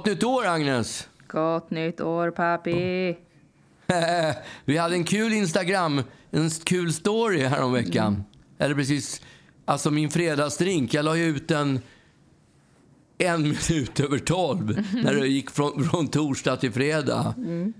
Gott nytt år, Agnes! Gott nytt år, papi! Vi hade en kul Instagram, en kul story häromveckan. Mm. Eller precis, alltså min fredagsdrink. Jag la ju ut den en minut över tolv mm. när det gick från, från torsdag till fredag. Mm.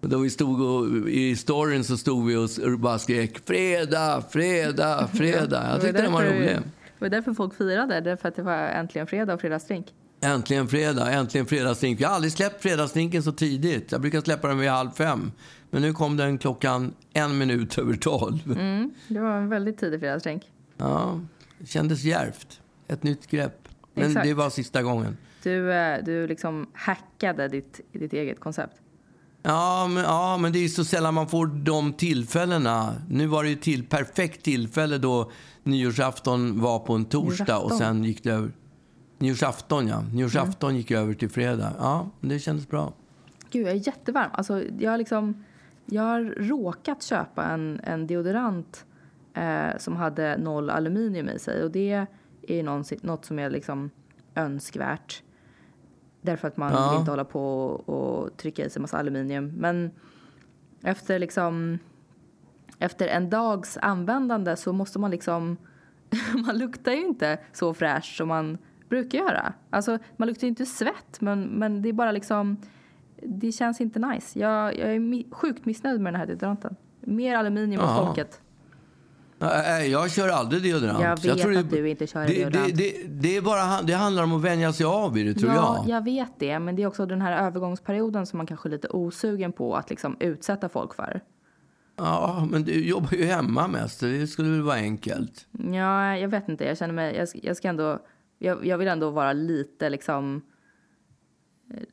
Då vi stod och, I storyn så stod vi och bara skrek fredag, fredag, fredag. Jag tyckte den var rolig. Det var därför folk firade, därför att det var äntligen fredag och fredagsdrink. Äntligen fredag, äntligen fredagsdrink. Jag har aldrig släppt fredagsdrinken så tidigt. Jag brukar släppa den vid halv fem. Men nu kom den klockan en minut över tolv. Mm, det var en väldigt tidig fredagsdrink. Ja, det kändes järvt. Ett nytt grepp. Men Exakt. det var sista gången. Du, eh, du liksom hackade ditt, ditt eget koncept. Ja men, ja, men det är så sällan man får de tillfällena. Nu var det ju till perfekt tillfälle då nyårsafton var på en torsdag och sen gick det över. Nyårsafton, ja. Nyårsafton mm. gick över till fredag. Ja, det kändes bra. Gud, jag är jättevarm. Alltså, jag, har liksom, jag har råkat köpa en, en deodorant eh, som hade noll aluminium i sig. Och det är något, något som är liksom önskvärt. Därför att man ja. vill inte hålla på och trycka i sig massa aluminium. Men efter liksom efter en dags användande så måste man liksom man luktar ju inte så fräscht som man brukar göra. Alltså man luktar ju inte svett men, men det är bara liksom det känns inte nice. Jag, jag är sjukt missnöjd med den här deodoranten. Mer aluminium åt folket. Nej, jag kör aldrig deodorant. Jag vet jag tror att det, du inte kör det, deodorant. Det, det, det, är bara, det handlar om att vänja sig av vid det, tror ja, jag. jag vet det. Men det är också den här övergångsperioden som man kanske är lite osugen på att liksom utsätta folk för. Ja, men du jobbar ju hemma mest. Det skulle väl vara enkelt? Ja, jag vet inte. Jag känner mig... Jag, jag ska ändå... Jag, jag vill ändå vara lite liksom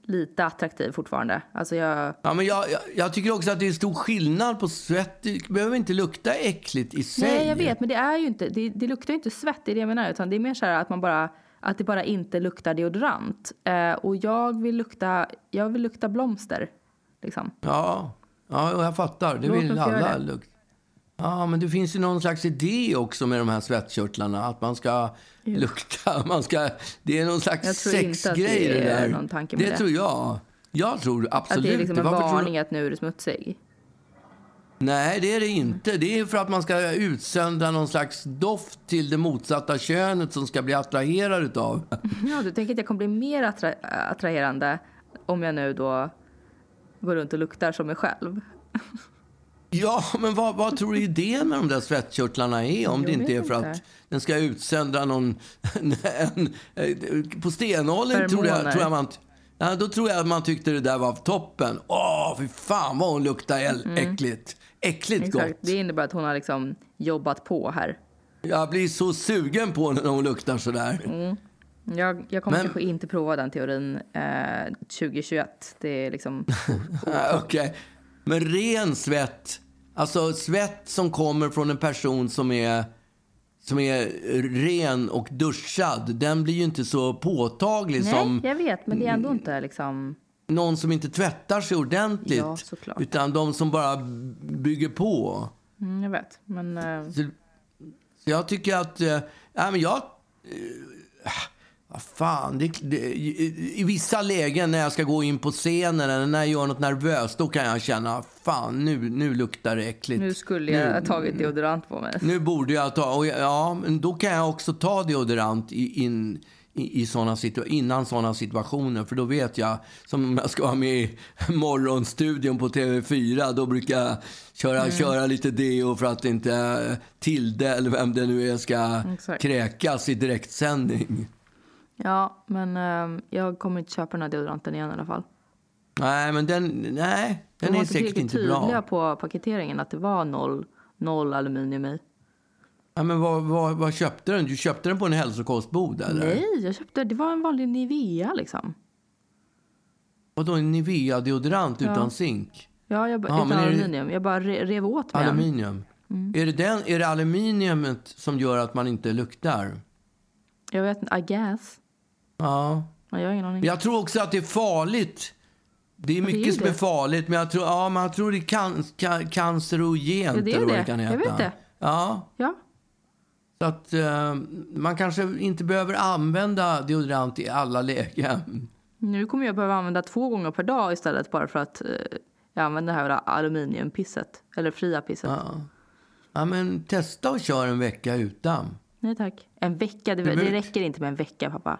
lite attraktiv fortfarande. Alltså jag... Ja, men jag, jag, jag, tycker också att det är stor skillnad på svett. Det behöver inte lukta äckligt i sig. Nej, jag vet, men det är ju inte, det, det luktar ju inte svett, det är det jag menar. Utan det är mer så här att man bara, att det bara inte luktar deodorant. Eh, och jag vill lukta, jag vill lukta blomster. Liksom. Ja, ja jag fattar. Det Låt vill alla lukta. Ja, men det finns ju någon slags idé också med de här svettkörtlarna. Att man ska ja. lukta. Man ska, det är någon slags sexgrej det, det där. Det, det tror jag. Jag tror absolut. Att det är liksom en varning att nu är du smutsig. Nej, det är det inte. Det är för att man ska utsöndra någon slags doft till det motsatta könet som ska bli attraherad av. Ja, du tänker att jag kommer bli mer attra attraherande om jag nu då går runt och luktar som mig själv? Ja, men vad, vad tror du idén med de där svettkörtlarna är? Om jag det inte är för inte. att den ska utsöndra någon... En, på stenåldern tror jag, tror jag man... Ja, då tror jag att man tyckte det där var toppen. Åh, fy fan vad hon luktar mm. äckligt. Äckligt Exakt. gott. Det innebär att hon har liksom jobbat på här. Jag blir så sugen på när hon luktar så där. Mm. Jag, jag kommer Men... kanske inte prova den teorin eh, 2021. Det är liksom... Okej. Okay. Men ren svett Alltså svett som kommer från en person som är, som är ren och duschad, den blir ju inte så påtaglig Nej, som... jag vet, men det är ändå inte liksom... Någon som inte tvättar sig ordentligt. Ja, såklart. Utan de som bara bygger på. Mm, jag vet, men... Uh... Så, så, jag tycker att... Ja, men jag... Uh, vad fan, det, det, i, i, vissa lägen när jag ska gå in på scenen eller när jag gör något nervöst, då kan jag känna fan nu, nu luktar det äckligt. Nu skulle jag nu, ha tagit deodorant på mig. Nu borde jag ta, och ja, men då kan jag också ta deodorant i, in, i, i såna situ, innan sådana situationer. För då vet jag, som om jag ska vara med i morgonstudion på TV4, då brukar jag köra, mm. köra lite deo för att inte Tilde, eller vem det nu är, ska Exakt. kräkas i direktsändning. Ja, men eh, jag kommer inte köpa den här deodoranten igen i alla fall. Nej, men den, nej, den De är säkert inte bra. De var tydliga på paketeringen att det var noll, noll aluminium i. Ja, men vad, vad, vad köpte du? Du köpte den på en hälsokostbod? Eller? Nej, jag köpte, det var en vanlig Nivea liksom. Vadå en Nivea-deodorant ja. utan zink? Ja, jag, ja, utan aluminium. Det... Jag bara rev åt mig Aluminium? Mm. Är, det den, är det aluminiumet som gör att man inte luktar? Jag vet inte, I guess. Ja. ja jag har ingen aning. Jag tror också att det är farligt. Det är mycket det är som är farligt, men jag tror, ja, men jag tror det är can, can, cancerogent. Ja, det är eller vad det. det kan heta. Jag vet det. Ja. ja. Så att uh, man kanske inte behöver använda deodorant i alla lägen. Nu kommer jag behöva använda två gånger per dag istället bara för att eh, jag använder det här aluminiumpisset. Eller fria pisset. Ja. ja, men testa och kör en vecka utan. Nej tack. En vecka, det, det räcker inte med en vecka pappa.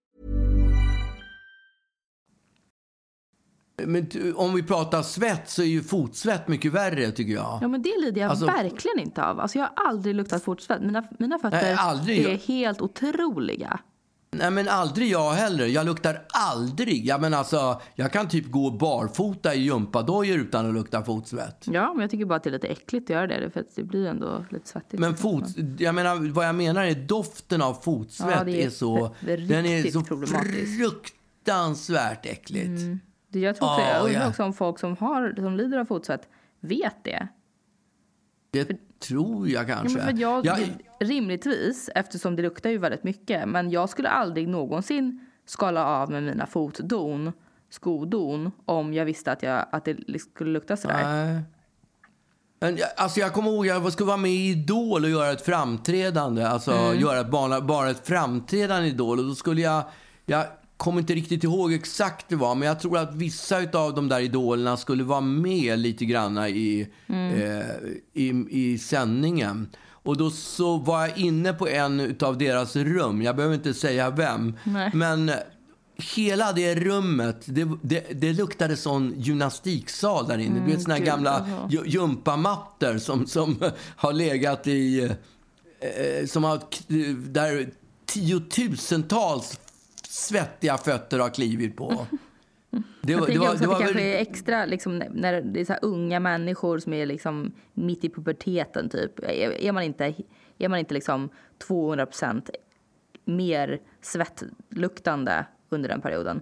Men om vi pratar svett så är ju fotsvett mycket värre tycker jag. Ja men det lider jag Alltså- verkligen inte av. Alltså jag har aldrig luktat fotsvett. Mina, mina fötter Nej, är helt otroliga. Nej men aldrig jag heller. Jag luktar aldrig. Ja, men alltså, jag kan typ gå barfota i gympadojor utan att lukta fotsvett. Ja, men jag tycker bara att det är lite äckligt att göra det. För att det blir ändå lite svettigt. Men fot, jag menar, vad jag menar är doften av fotsvett Ja, är är så... den är så fruktansvärt äckligt. Det jag tror också, Ja, jag undrar ja. också om folk som, har, som lider av fotsvett vet det. Det tror jag Ja, kanske. men för jag, jag, rimligtvis, eftersom det luktar ju väldigt mycket. Men jag skulle aldrig någonsin skala av med mina fotdon, skodon, om jag visste att, jag, att det skulle lukta sådär. Nej. Men jag, alltså jag kommer ihåg, jag skulle vara med i Idol och göra ett framträdande. Alltså Mm. göra bara, bara ett framträdande i Idol. Och då skulle jag, jag kommer inte riktigt ihåg exakt det var, men jag tror att vissa av de där idolerna skulle vara med lite grann i, Mm. eh, i, i sändningen. Och då så var jag inne på en av deras rum. Jag behöver inte säga vem. Nej. Men hela det rummet, det, det, det luktade sån gymnastiksal där inne. du vet såna här Mm, gamla gympamattor som, som har legat i... Eh, som har, där tiotusentals svettiga fötter har klivit på. Det, var- det var- också det att det var kanske är extra liksom, när det är så unga människor som är liksom mitt i puberteten. Typ. Är, är man inte, är man inte liksom 200% mer svettluktande under den perioden?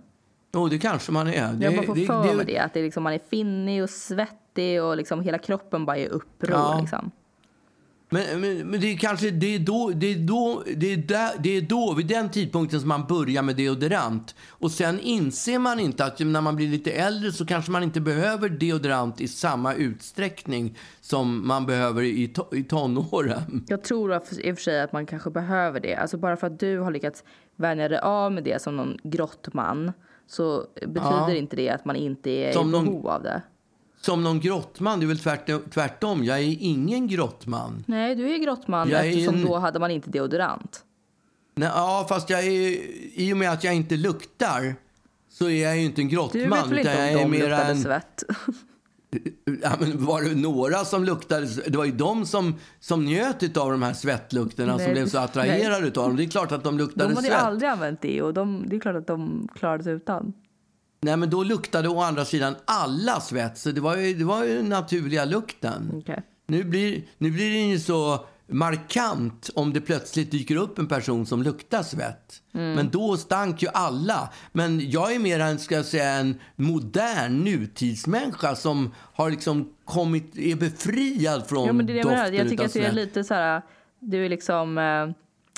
Jo, det kanske man är. Det, Jag bara får det, för mig det, det. Att det liksom, man är finnig och svettig och liksom hela kroppen bara är uppror. Ja. Liksom. Men, men, men det är kanske det är då, det är då, det är där, det är då, vid den tidpunkten som man börjar med deodorant. Och sen inser man inte att när man blir lite äldre så kanske man inte behöver deodorant i samma utsträckning som man behöver i, to, i tonåren. Jag tror i och för sig att man kanske behöver det. Alltså bara för att du har lyckats vänja dig av med det som någon grottman så betyder Ja. inte det att man inte är Som i någon- behov av det. Som någon grottman, det är väl tvärtom, tvärtom. Jag är ingen grottman. Nej, du är grottman Jag eftersom en- då hade man inte deodorant. Nej, ja, fast jag är, i och med att jag inte luktar så är jag ju inte en Du grottman. vet väl inte om de luktade en- svett? Ja, men var det några som luktade? Det var ju de som, som njöt av de här svettlukterna, som Nej, blev så attraherade av dem. Det är klart att de luktade De hade svett. aldrig använt det och de, det är klart att de klarade sig utan. Nej, men då luktade å andra sidan alla svett, så det var ju, det var ju den naturliga lukten. Okej. Nu, blir, nu blir det ju så markant om det plötsligt dyker upp en person som luktar svett. Mm. Men då stank ju alla. Men jag är mer en, ska jag säga, en modern nutidsmänniska som har liksom kommit, är befriad från Ja, men det är jag doften menar. Jag tycker att det är lite så här, du är liksom eh,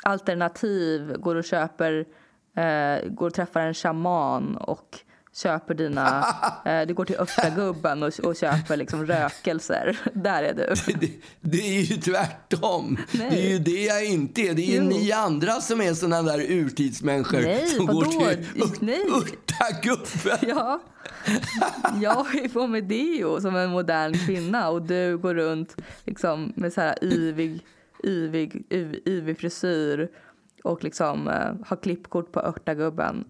alternativ, går och köper, eh, går och träffar en shaman och köper dina, eh, du går till Örtagubben och, och köper liksom rökelser. Där är du. Det, det är ju tvärtom. Nej. Det är ju det jag inte är. Det är ju ni andra som är såna där urtidsmänniskor Nej, som vadå? går till. Örtagubben. Ja, jag har ju på mig deo som en modern kvinna och du går runt liksom med så här yvig, yvig, yv- yvig frisyr och liksom eh, har klippkort på Örtagubben.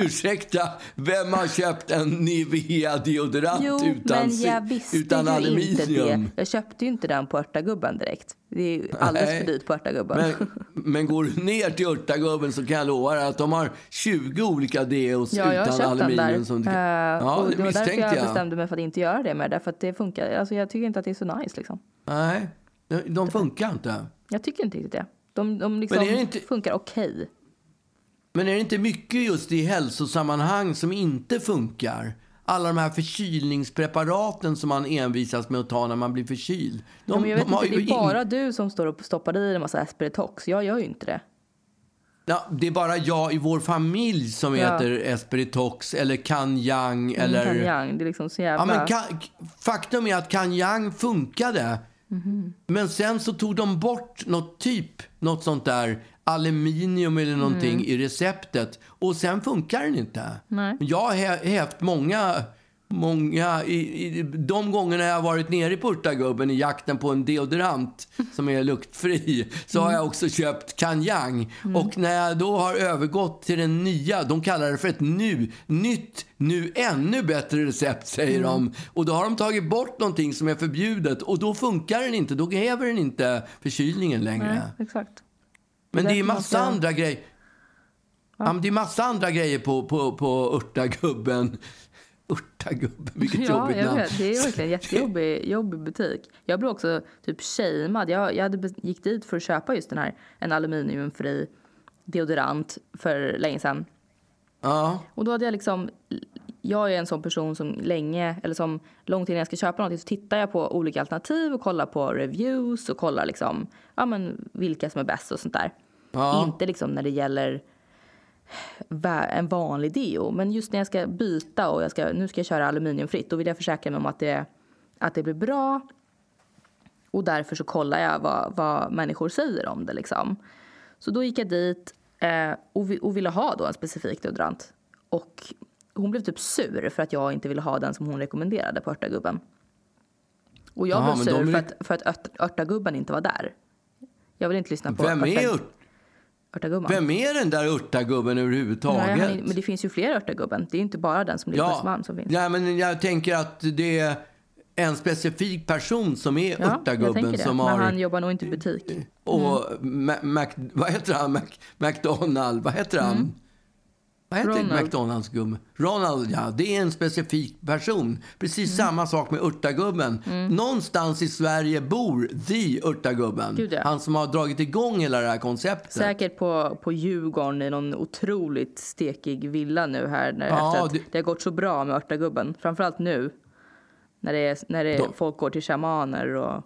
Ursäkta, vem har köpt en Nivea-deodorant Jo, utan, men si- jag visste utan aluminium? inte det. Jag köpte ju inte den på Örtagubben direkt. Det är ju alldeles Nej. för dyrt på Örtagubben. Men, men går du ner till Örtagubben så kan jag lova dig att de har 20 olika deos Ja, jag har utan aluminium. där. Som du... Eh, Ja, och det det var därför jag, jag. bestämde mig för att inte göra det mer. Därför att det funkar. Alltså, jag tycker inte att det är så nice. Liksom. Nej, de- funkar inte. Jag tycker inte riktigt det. De, de liksom Men inte- funkar okej. Men är det inte mycket just i hälsosammanhang som inte funkar? Alla de här förkylningspreparaten som man envisas med att ta när man blir förkyld. De, Ja, men jag vet de inte, det är bara du som står och stoppar i en massa Espiritox. Jag gör ju inte det. Ja, det är bara jag i vår familj som Ja. äter Espiritox eller Kanyang eller... Eller... Kanyang, det är liksom så jävla... Ja, men ka- faktum är att Kanyang funkade. Mhm. Men sen så tog de bort något typ, något sånt där aluminium eller någonting i receptet. Och sen funkar den inte. Nej. Jag har hä- hävt många, många i, i, de gångerna jag har varit nere i Purtagubben i jakten på en deodorant som är luktfri så har jag också köpt Kanyang. Och när jag då har övergått till den nya, de kallar det för ett nu, nytt, nu ännu bättre recept säger de. Och då har de tagit bort någonting som är förbjudet och då funkar den inte, då häver den inte förkylningen längre. Nej, exakt. Men det är man massa ska- andra grejer. Ja. men det är massa andra grejer på, på, på Örtagubben. Örtagubben, vilket Ja, jobbigt jag namn. vet. Det är verkligen en jättejobbig jobbig butik. Jag blev också typ shamead. Jag, jag hade gick dit för att köpa just den här, en aluminiumfri deodorant för länge sedan. Ja. Och då hade jag liksom, jag är en sån person som länge, eller som långt innan jag ska köpa någonting så tittar jag på olika alternativ och kollar på reviews och kollar liksom, ja men vilka som är bäst och sånt där. Ja. Inte liksom när det gäller en vanlig deo, men just när jag ska byta och jag ska, nu ska jag köra aluminiumfritt, då vill jag försäkra mig om att det, att det blir bra. Och därför så kollar jag vad, vad människor säger om det liksom. Så då gick jag dit eh, och, vi, och ville ha då en specifik deodorant. Och hon blev typ sur för att jag inte ville ha den som hon rekommenderade på Örtagubben. Och jag Jaha, blev sur de för att, för att Ört- Örtagubben inte var där. Jag vill inte lyssna på Vem, är Örtag- ört, Örtagubben. vem är den där Örtagubben överhuvudtaget? Nej, men det finns ju fler Örtagubben. Det är inte bara den som ligger på Östermalm som finns. ja, men jag tänker att det är en specifik person som är Ja, Örtagubben som Men har... han jobbar nog inte i butik. Och Mm. Ma- Mac, vad heter han? Mac, McDonald, vad heter han? Vad heter Mm. Ronald. McDonalds gubbe? Ronald, ja. Det är en specifik person. Precis Mm. samma sak med Örtagubben. Någonstans i Sverige bor the Örtagubben. Gud, ja. Han som har dragit igång hela det här konceptet. Säkert på, på Djurgården i någon otroligt stekig villa nu här. När, Ja, efter att det- det... har gått så bra med Örtagubben. Framförallt nu. När, det är, när det är, Då- folk går till shamaner och...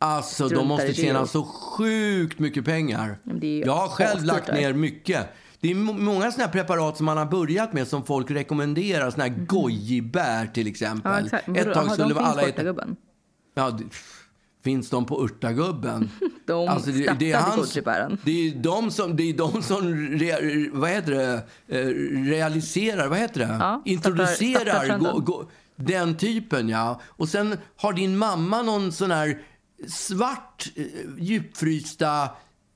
Alltså, de måste tjäna så sjukt mycket pengar. Jag har själv lagt ner mycket. Det är må- många här preparat som man har börjat med som folk rekommenderar. Såna här gojibär till exempel. Ja, exakt. Ett tag skulle de alla äta... Ja, det, finns de på Örtagubben? De startade gojibären. det är de som, det är de som re, vad heter det, Eh, realiserar, vad heter det? Ja, Introducerar startar go, go, den typen, ja. Och sen har din mamma någon sån här svart, eh, djupfrysta,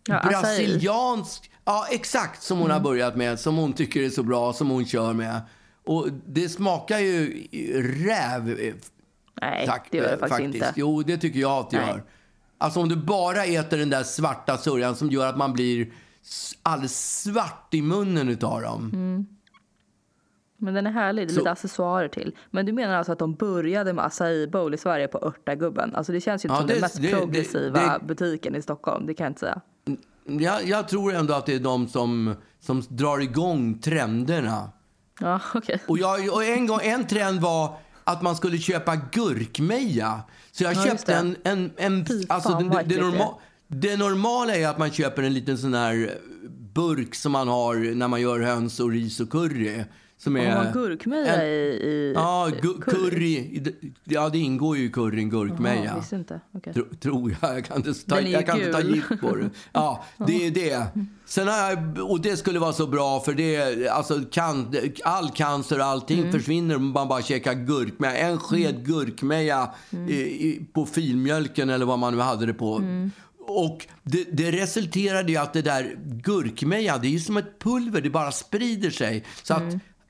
Ja, brasiliansk... Ja, exakt som hon Mm. har börjat med, som hon tycker är så bra, som hon kör med. Och det smakar ju räv eh, Nej, Tack, det gör det eh, faktiskt, inte. Jo, det tycker jag att det Nej. gör. Alltså om du bara äter den där svarta sörjan som gör att man blir alldeles svart i munnen utav dem. Mm. Men den är härlig, det är Så- lite accessoarer till. Men du menar alltså att de började med acai bowl i Sverige på Örtagubben? Alltså det känns ju Ja, som det- den mest det- progressiva det- butiken i Stockholm, det kan jag inte säga. Jag, jag tror ändå att det är de som, som drar igång trenderna. Ja, okej. Och, jag, och en, gång, en trend var att man skulle köpa gurkmeja. Så jag Ja, köpte en... en, en Fy alltså fan, det, det, det norma, det normala är att man köper en liten sån här burk som man har när man gör höns och ris och curry. Som Har är man gurkmeja en- i, i Ja, gu- curry. Ja, det ingår ju i curryn, gurkmeja. visste inte. Okej. Tro, tror jag. Jag kan inte ta, jag kan inte ta gift på det. Ja, det är det. Sen har jag, och det skulle vara så bra för det, alltså kan, all cancer och allting Mm. försvinner om man bara käkar gurkmeja. En sked gurkmeja Mm. i, i, på filmjölken eller vad man nu hade det på. Och det, det resulterade i att det där gurkmeja, det är ju som ett pulver, det bara sprider sig. Så att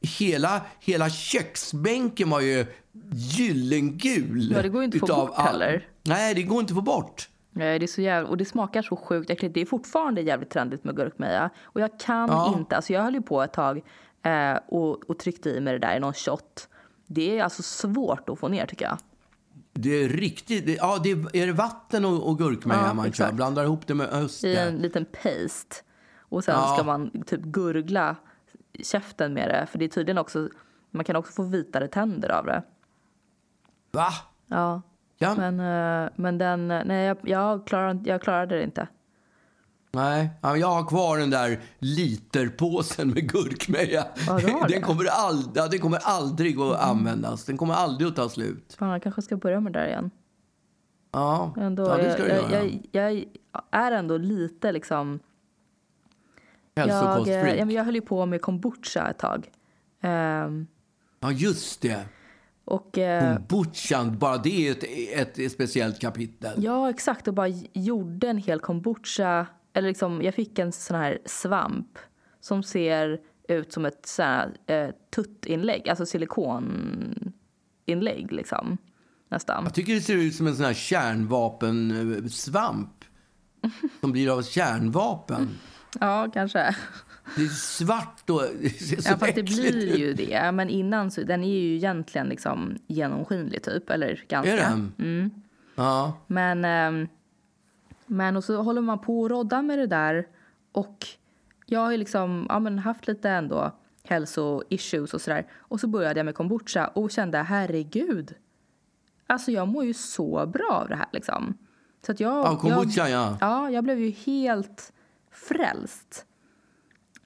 hela, hela köksbänken var ju gyllengul. Ja, det går ju inte att få bort heller. Nej, det går inte att få bort. Nej, det är så jävla, och det smakar så sjukt äckligt. Det är fortfarande jävligt trendigt med gurkmeja. Och jag kan Ja. inte, alltså jag höll ju på ett tag eh, och, och tryckte i mig det där i någon shot. Det är alltså svårt att få ner tycker jag. Det är riktigt, det, ja det är, är det vatten och, och gurkmeja Ja, man kör? Blandar ihop det med öst. I en liten paste. Och sen Ja. ska man typ gurgla käften med det. För det är tydligen också, man kan också få vitare tänder av det. Va? Ja. Ja. Men, eh, men den, nej jag, jag, klarar, jag klarade det inte. Nej, ja, jag har kvar den där literpåsen med gurkmeja. Ja, du den, det? kommer ald, ja, den kommer aldrig att användas. Den kommer aldrig att ta slut. Fan, jag kanske ska börja med det där igen. Ja, Ändå, ja det ska du jag, göra. jag, jag, jag är ändå lite liksom... Jag, eh, Hälsokostfreak. ja, men jag höll ju på med kombucha ett tag. Ehm, Ja, just det. och, eh, Kombuchan, bara det är ett, ett, speciellt kapitel. ja, exakt. Och bara gjorde en hel kombucha. Eller liksom, jag fick en sån här svamp som ser ut som ett sån här, eh, tuttinlägg. Alltså silikoninlägg, liksom. Nästan. Jag tycker det ser ut som en sån här kärnvapensvamp. som blir av kärnvapen. Ja, kanske. Det är svart och det Ja, fast det blir ju det. Men innan så, den är ju egentligen liksom genomskinlig typ. Eller ganska. Är den? Mm. Ja. Men, ehm, men och så håller man på och roddar med det där. Och jag har ju liksom ja, men haft lite ändå hälsoissues och sådär. Och så började jag med kombucha och kände herregud. Alltså jag mår ju så bra av det här liksom. Så att jag, Ja, kombucha, jag, ja. Ja, jag blev ju helt frälst.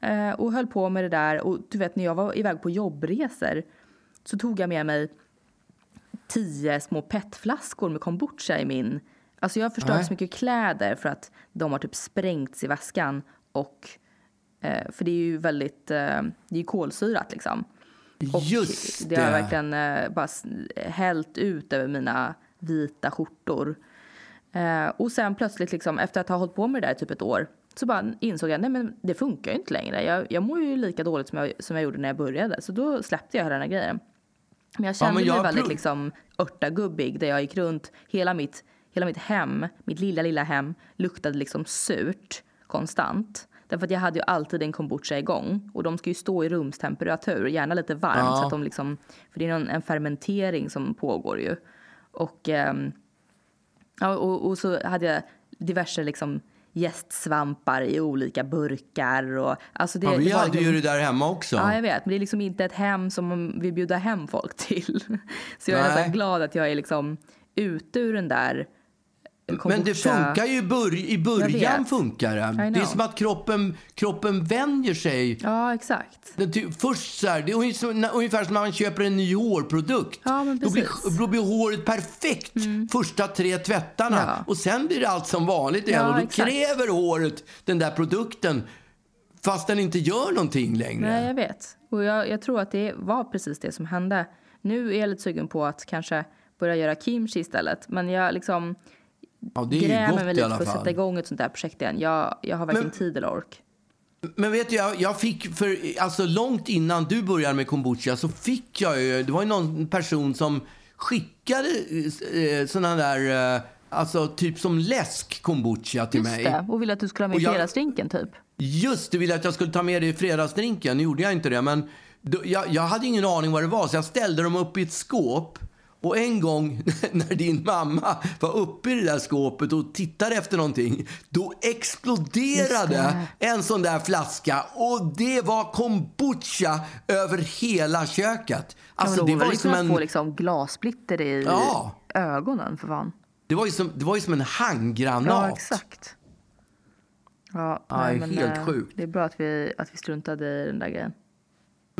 Eh, och höll på med det där. Och du vet när jag var iväg på jobbresor så tog jag med mig tio små petflaskor med kombucha i min... Alltså jag har förstört så mycket kläder för att de har typ sprängts i väskan. Och, eh, för det är ju väldigt... Eh, det är ju kolsyrat liksom. Och Just det har det. verkligen eh, bara hällt ut över mina vita skjortor. Eh, och sen plötsligt, liksom, efter att ha hållit på med det där i typ ett år, så bara insåg jag nej det funkar ju inte längre. Jag, jag mår ju lika dåligt som jag, som jag gjorde när jag började. Så då släppte jag hela den här grejen. Men jag kände men jag mig väldigt liksom örtagubbig där jag gick runt. Hela mitt, hela mitt hem, mitt lilla, lilla hem luktade liksom surt konstant. Därför att jag hade ju alltid en kombucha igång. Och de ska ju stå i rumstemperatur, gärna lite varmt. Ja. Så att de liksom, för det är någon, en fermentering som pågår ju. Och, ehm, ja, och, och så hade jag diverse liksom gästsvampar i olika burkar. Och, alltså det, Ja, vi det hade liksom, ju det där hemma också. Ja, jag vet. Men det är liksom inte ett hem som vill bjuda hem folk till. Så jag är Nej. nästan glad att jag är liksom ute ur den där Men det kombucha- funkar ju i, bör i början. funkar det. Det är som att kroppen, kroppen vänjer sig. Ja, exakt. Det, först så här, det är ungefär som när- man köper en ny hårprodukt. Ja, men då, blir. Mm. då blir håret perfekt första tre tvättarna. Ja. Och sen blir det allt som vanligt igen. Ja, och då exakt. kräver håret den där produkten fast den inte gör någonting längre. Nej, jag vet. Och jag, jag tror att det var precis det som hände. Nu är jag lite sugen på att kanske börja göra kimchi istället. Men jag liksom ja, det grämer gott mig i lite för att sätta igång ett sånt där projekt igen. Jag, jag har varken Men- tid eller ork. Men vet du, jag, jag fick för, alltså långt innan du började med kombucha så fick jag ju, det var ju någon person som skickade eh, såna där, eh, alltså typ som läsk kombucha till Just mig. det. Och ville att du skulle ha med jag- fredagsdrinken typ. Just det, ville att jag skulle ta med det i fredagsdrinken. Nu gjorde jag inte det, men då, jag, jag hade ingen aning vad det var så jag ställde dem upp i ett skåp. Och en gång när din mamma var uppe i det där skåpet och tittade efter någonting, då exploderade en sån där flaska och det var kombucha över hela köket. Alltså, ja, det men var ju som en... få liksom glassplitter i Ja. ögonen för fan. Det var ju som, det var ju som en handgranat. Ja, exakt. Ja, Aj, nej, men, helt eh, sjukt. Det är bra att vi, att vi struntade i den där grejen.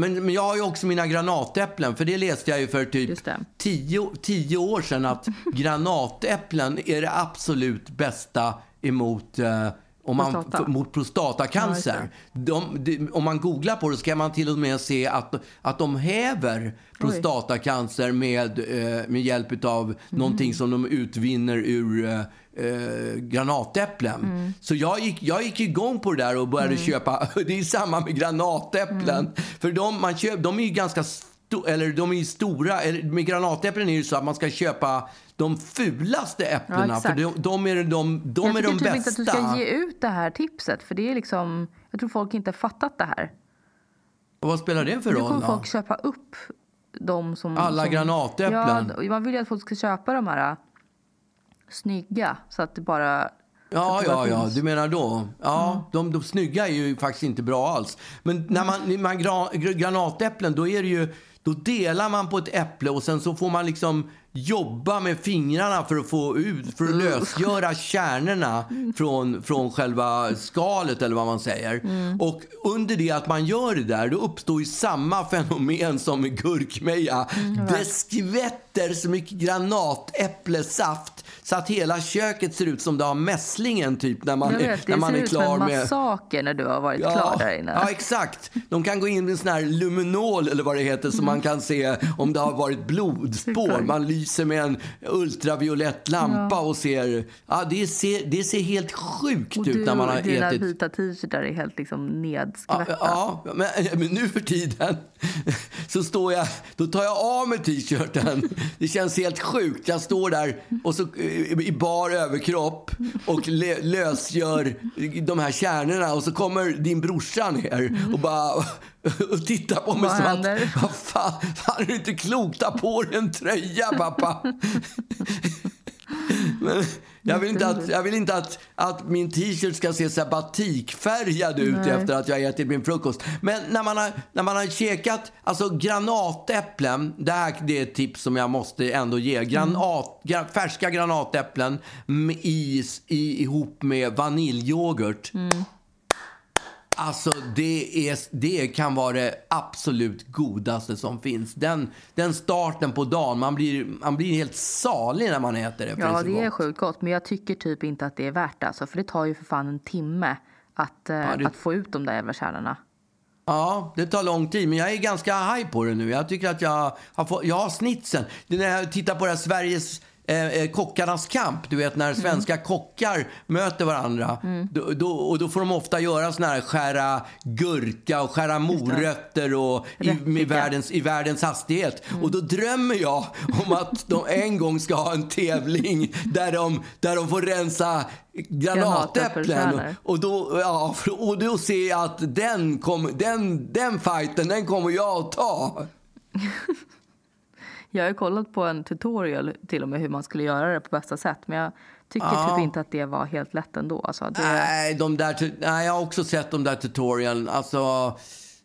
Men, men jag har ju också mina granatäpplen, för det läste jag ju för typ tio, tio år sedan att granatäpplen är det absolut bästa emot eh, om man, Prostata. mot prostatacancer. de, de, om man googlar på det så kan man till och med se att, att de häver prostatacancer med, eh, med hjälp av någonting som de utvinner ur eh, eh, granatäpplen. Så jag gick, jag gick igång på det där och började köpa. Det är samma med granatäpplen. För de, man köp, de är ju ganska eller de är ju stora. Med granatäpplen är det ju så att man ska köpa de fulaste äpplena. för exakt. de, de är de, de, jag är tycker de typ bästa. inte att du ska ge ut det här tipset. För det är liksom, jag tror folk inte har fattat det här. Och Vad spelar det för Nu roll kommer då? folk köpa upp de som... Alla som, granatäpplen. Ja, man vill ju att folk ska köpa de här äh, snygga. Så att det bara... Ja, ja, ja, du menar då. Ja, de, de snygga är ju faktiskt inte bra alls. Men när man, när man gra, gr- granatäpplen, då är det ju, då delar man på ett äpple och sen så får man liksom jobba med fingrarna för att få ut, för att lösgöra kärnorna från, från själva skalet eller vad man säger. Och under det att man gör det där, då uppstår ju samma fenomen som med gurkmeja. det skvätter så mycket granatäpplesaft så att hela köket ser ut som det har mässlingen typ när man, Jag är, vet, när det man ser är ut som klar en med... massaker när du har varit klar där inne. Ja, exakt. De kan gå in med en sån här luminol eller vad det heter så man kan se om det har varit blodspår. Man lyser med en ultraviolett lampa och ser... Ja, det ser, det ser helt sjukt och ut du, när man har dina ätit... vita t-shirtar är helt liksom Ja, nedskvätta. ja men, men nu för tiden så står jag, då tar jag av mig t-shirten. Det känns helt sjukt. Jag står där och så, eh, i bar överkropp och lösgör de här kärnorna och så kommer din brorsa ner och bara och tittar på mig Vad som händer? att vad fan, fan är det inte klokt? Ta på dig en tröja pappa. Men jag vill inte, att, jag vill inte att, att min t-shirt ska se så här batikfärgad ut Nej. efter att jag ätit min frukost. Men när man har, när man har käkat alltså granatäpplen, det här det är ett tips som jag måste ändå ge. Granat, gra, färska granatäpplen med is, i, ihop med vaniljyoghurt. Alltså det, är, det kan vara det absolut godaste som finns. Den, den starten på dagen, man blir, man blir helt salig när man äter det. Ja, det är sjukt gott. Men jag tycker typ inte att det är värt det. Alltså, för det tar ju för fan en timme att, eh, det- att få ut de där jävla kärnorna. Ja, det tar lång tid, men jag är ganska high på det nu. Jag tycker att jag har, fått, jag har snitsen. När jag tittar på det här Sveriges eh, eh, kockarnas kamp, du vet när svenska kockar möter varandra. Då, då, och då får de ofta göra såna här skära gurka och skära morötter och i, med världens, i världens hastighet. Och då drömmer jag om att de en gång ska ha en tävling där de, där de får rensa granatäpplen. Och då, ja, och då ser jag att den, kom, den, den fighten, den kommer jag att ta. Jag har kollat på en tutorial till och med hur man skulle göra det på bästa sätt. Men jag tycker Ja. typ inte att det var helt lätt ändå. Alltså, det, Nej, de där, nej, jag har också sett de där tutorialen. Alltså,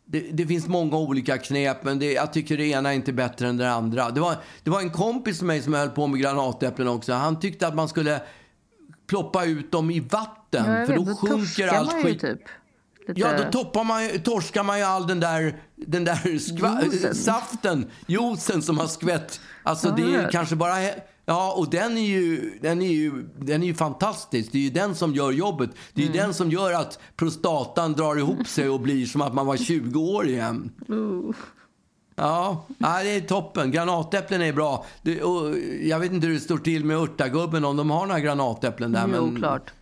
det, det finns många olika knep, men det, jag tycker det ena är inte bättre än det andra. Det var, det var en kompis med mig som höll på med granatäpplen också. Han tyckte att man skulle ploppa ut dem i vatten, ja, för vet, då sjunker torskar allt skit. typ. Lite, Ja, då toppar man, torskar man ju all den där, den där skva- Juicen. saften, juicen som har skvätt. Alltså Ja, det är ju kanske bara... Ja, och den är, ju, den, är ju, den är ju fantastisk. Det är ju den som gör jobbet. Det är Mm. den som gör att prostatan drar ihop sig och blir som att man var 20 år igen. Uh. Ja, det är toppen. Granatäpplen är bra. Det, jag vet inte hur det står till med örtagubben, om de har några granatäpplen där. Jo, men, klart.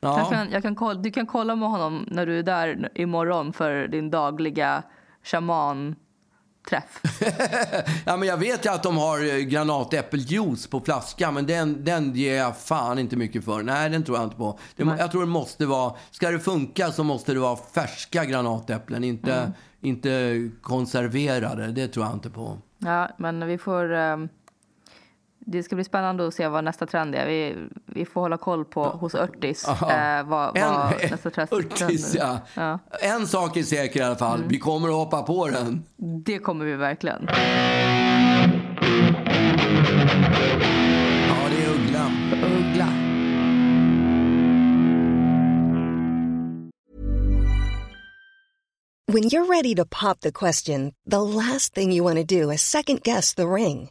Ja. Kan, jag kan kolla, du kan kolla med honom när du är där imorgon för din dagliga shaman-träff. Ja, men jag vet ju att de har eh, granatäppeljuice på flaska, men den, den ger jag fan inte mycket för. Nej, den tror jag inte på. Det, jag tror det måste vara, ska det funka så måste det vara färska granatäpplen, inte, Mm. inte konserverade. Det tror jag inte på. Ja, men vi får... ehm, det ska bli spännande att se vad nästa trend är. Vi, vi får hålla koll på hos Örtis eh, vad, vad nästa trend Örtis, ja. Ja. En sak är säker i alla fall. Vi kommer att hoppa på den. Det kommer vi verkligen. Ja, det är uggla. Uggla. When you're ready to pop the question, the last thing you want to do is second guess the ring.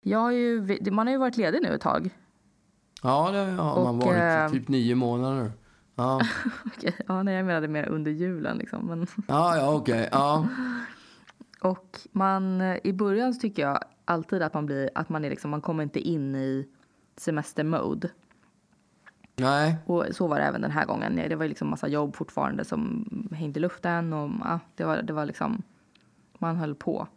Jag har ju, man har ju varit ledig nu ett tag. Ja, det har man Och, varit. eh, Typ nio månader. Ja, Okej, ja, nej, jag menade mer under julen liksom. Men, ja, ja okej. Ja. och man, i början så tycker jag alltid att man blir, att man är liksom, man kommer inte in i semestermode. Nej. Och så var det även den här gången. Det var ju liksom massa jobb fortfarande som hängde i luften och ja, det var, det var liksom, man höll på.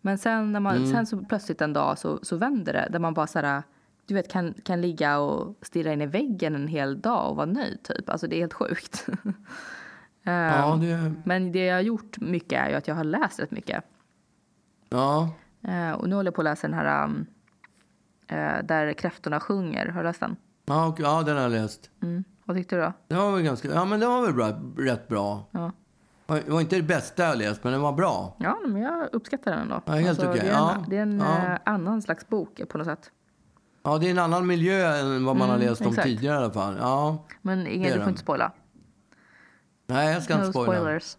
Men sen, när man, sen så plötsligt en dag så, så vänder det, där man bara så här, du vet, kan, kan ligga och stirra in i väggen en hel dag och vara nöjd typ. Alltså det är helt sjukt. Ja, det... Men det jag har gjort mycket är ju att jag har läst rätt mycket. Ja. Eh, och nu håller jag på att läsa den här um, eh, Där kräftorna sjunger. Har du läst den? Ja, okej. ja, den har jag läst. Mm. Vad tyckte du då? Det var väl ganska... Ja, men det var väl bra, rätt bra. Ja. Det var inte det bästa jag läst, men den var bra. Ja, men jag uppskattar den ändå. Ja, helt okej. Det är en, Ja. det är en Ja. eh, annan slags bok på något sätt. Ja, det är en annan miljö än vad man har Mm, läst om tidigare i alla fall. Ja. Men är du får inte spoila. Nej, jag ska No inte spoila. spoilers.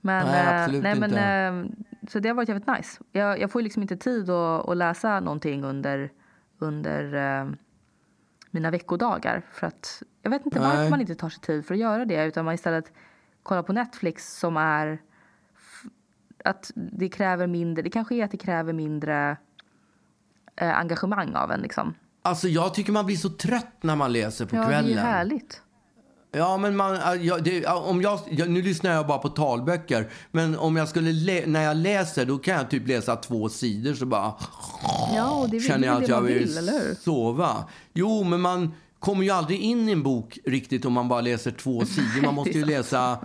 Men, Nej, eh, absolut nej, men, inte. eh, så det har varit jävligt nice. Jag, jag får liksom inte tid att, att läsa någonting under, under mina veckodagar. För att, jag vet inte varför Nej. man inte tar sig tid för att göra det. Utan man istället kollar på Netflix som är att det kräver mindre, det kanske är att det kräver mindre eh, engagemang av en liksom. Alltså, jag tycker man blir så trött när man läser på Ja, det är kvällen. ju härligt. Ja, men man, ja, det, om jag, jag, nu lyssnar jag bara på talböcker. Men om jag skulle lä, när jag läser, då kan jag typ läsa två sidor så bara Ja, och det känner jag att jag vill, vill, eller hur? sova. Jo, men man kommer ju aldrig in i en bok riktigt om man bara läser två sidor. Man måste ju läsa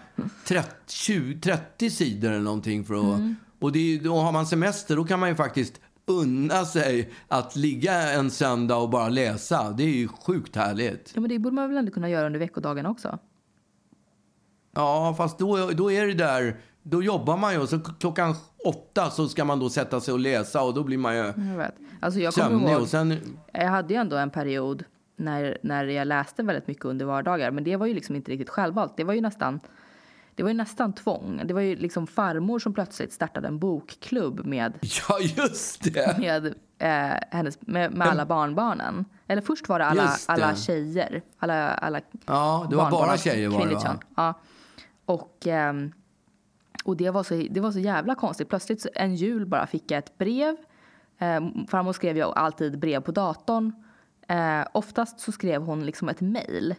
30, 20, 30 sidor eller någonting för att... Mm. Och det då har man semester, då kan man ju faktiskt unna sig att ligga en söndag och bara läsa. Det är ju sjukt härligt. Ja, men det borde man väl ändå kunna göra under veckodagarna också? Ja, fast då, då är det där... Då jobbar man ju och så klockan åtta så ska man då sätta sig och läsa och då blir man ju Jag vet. Alltså jag sömnig ihåg, och sen... jag hade ju ändå en period när, när jag läste väldigt mycket under vardagar. Men det var ju liksom inte riktigt självvalt. Det var ju nästan, det var ju nästan tvång. Det var ju liksom farmor som plötsligt startade en bokklubb med, Ja, just det! med, eh, hennes, med, med alla barnbarnen. Eller först var det alla, det. alla tjejer. Alla, alla Ja, det var bara av tjejer var det va? Ja. Och, ehm, och det, var så, det var så jävla konstigt. Plötsligt en jul bara fick jag ett brev. Eh, farmor skrev ju alltid brev på datorn. Eh, oftast så skrev hon liksom ett mejl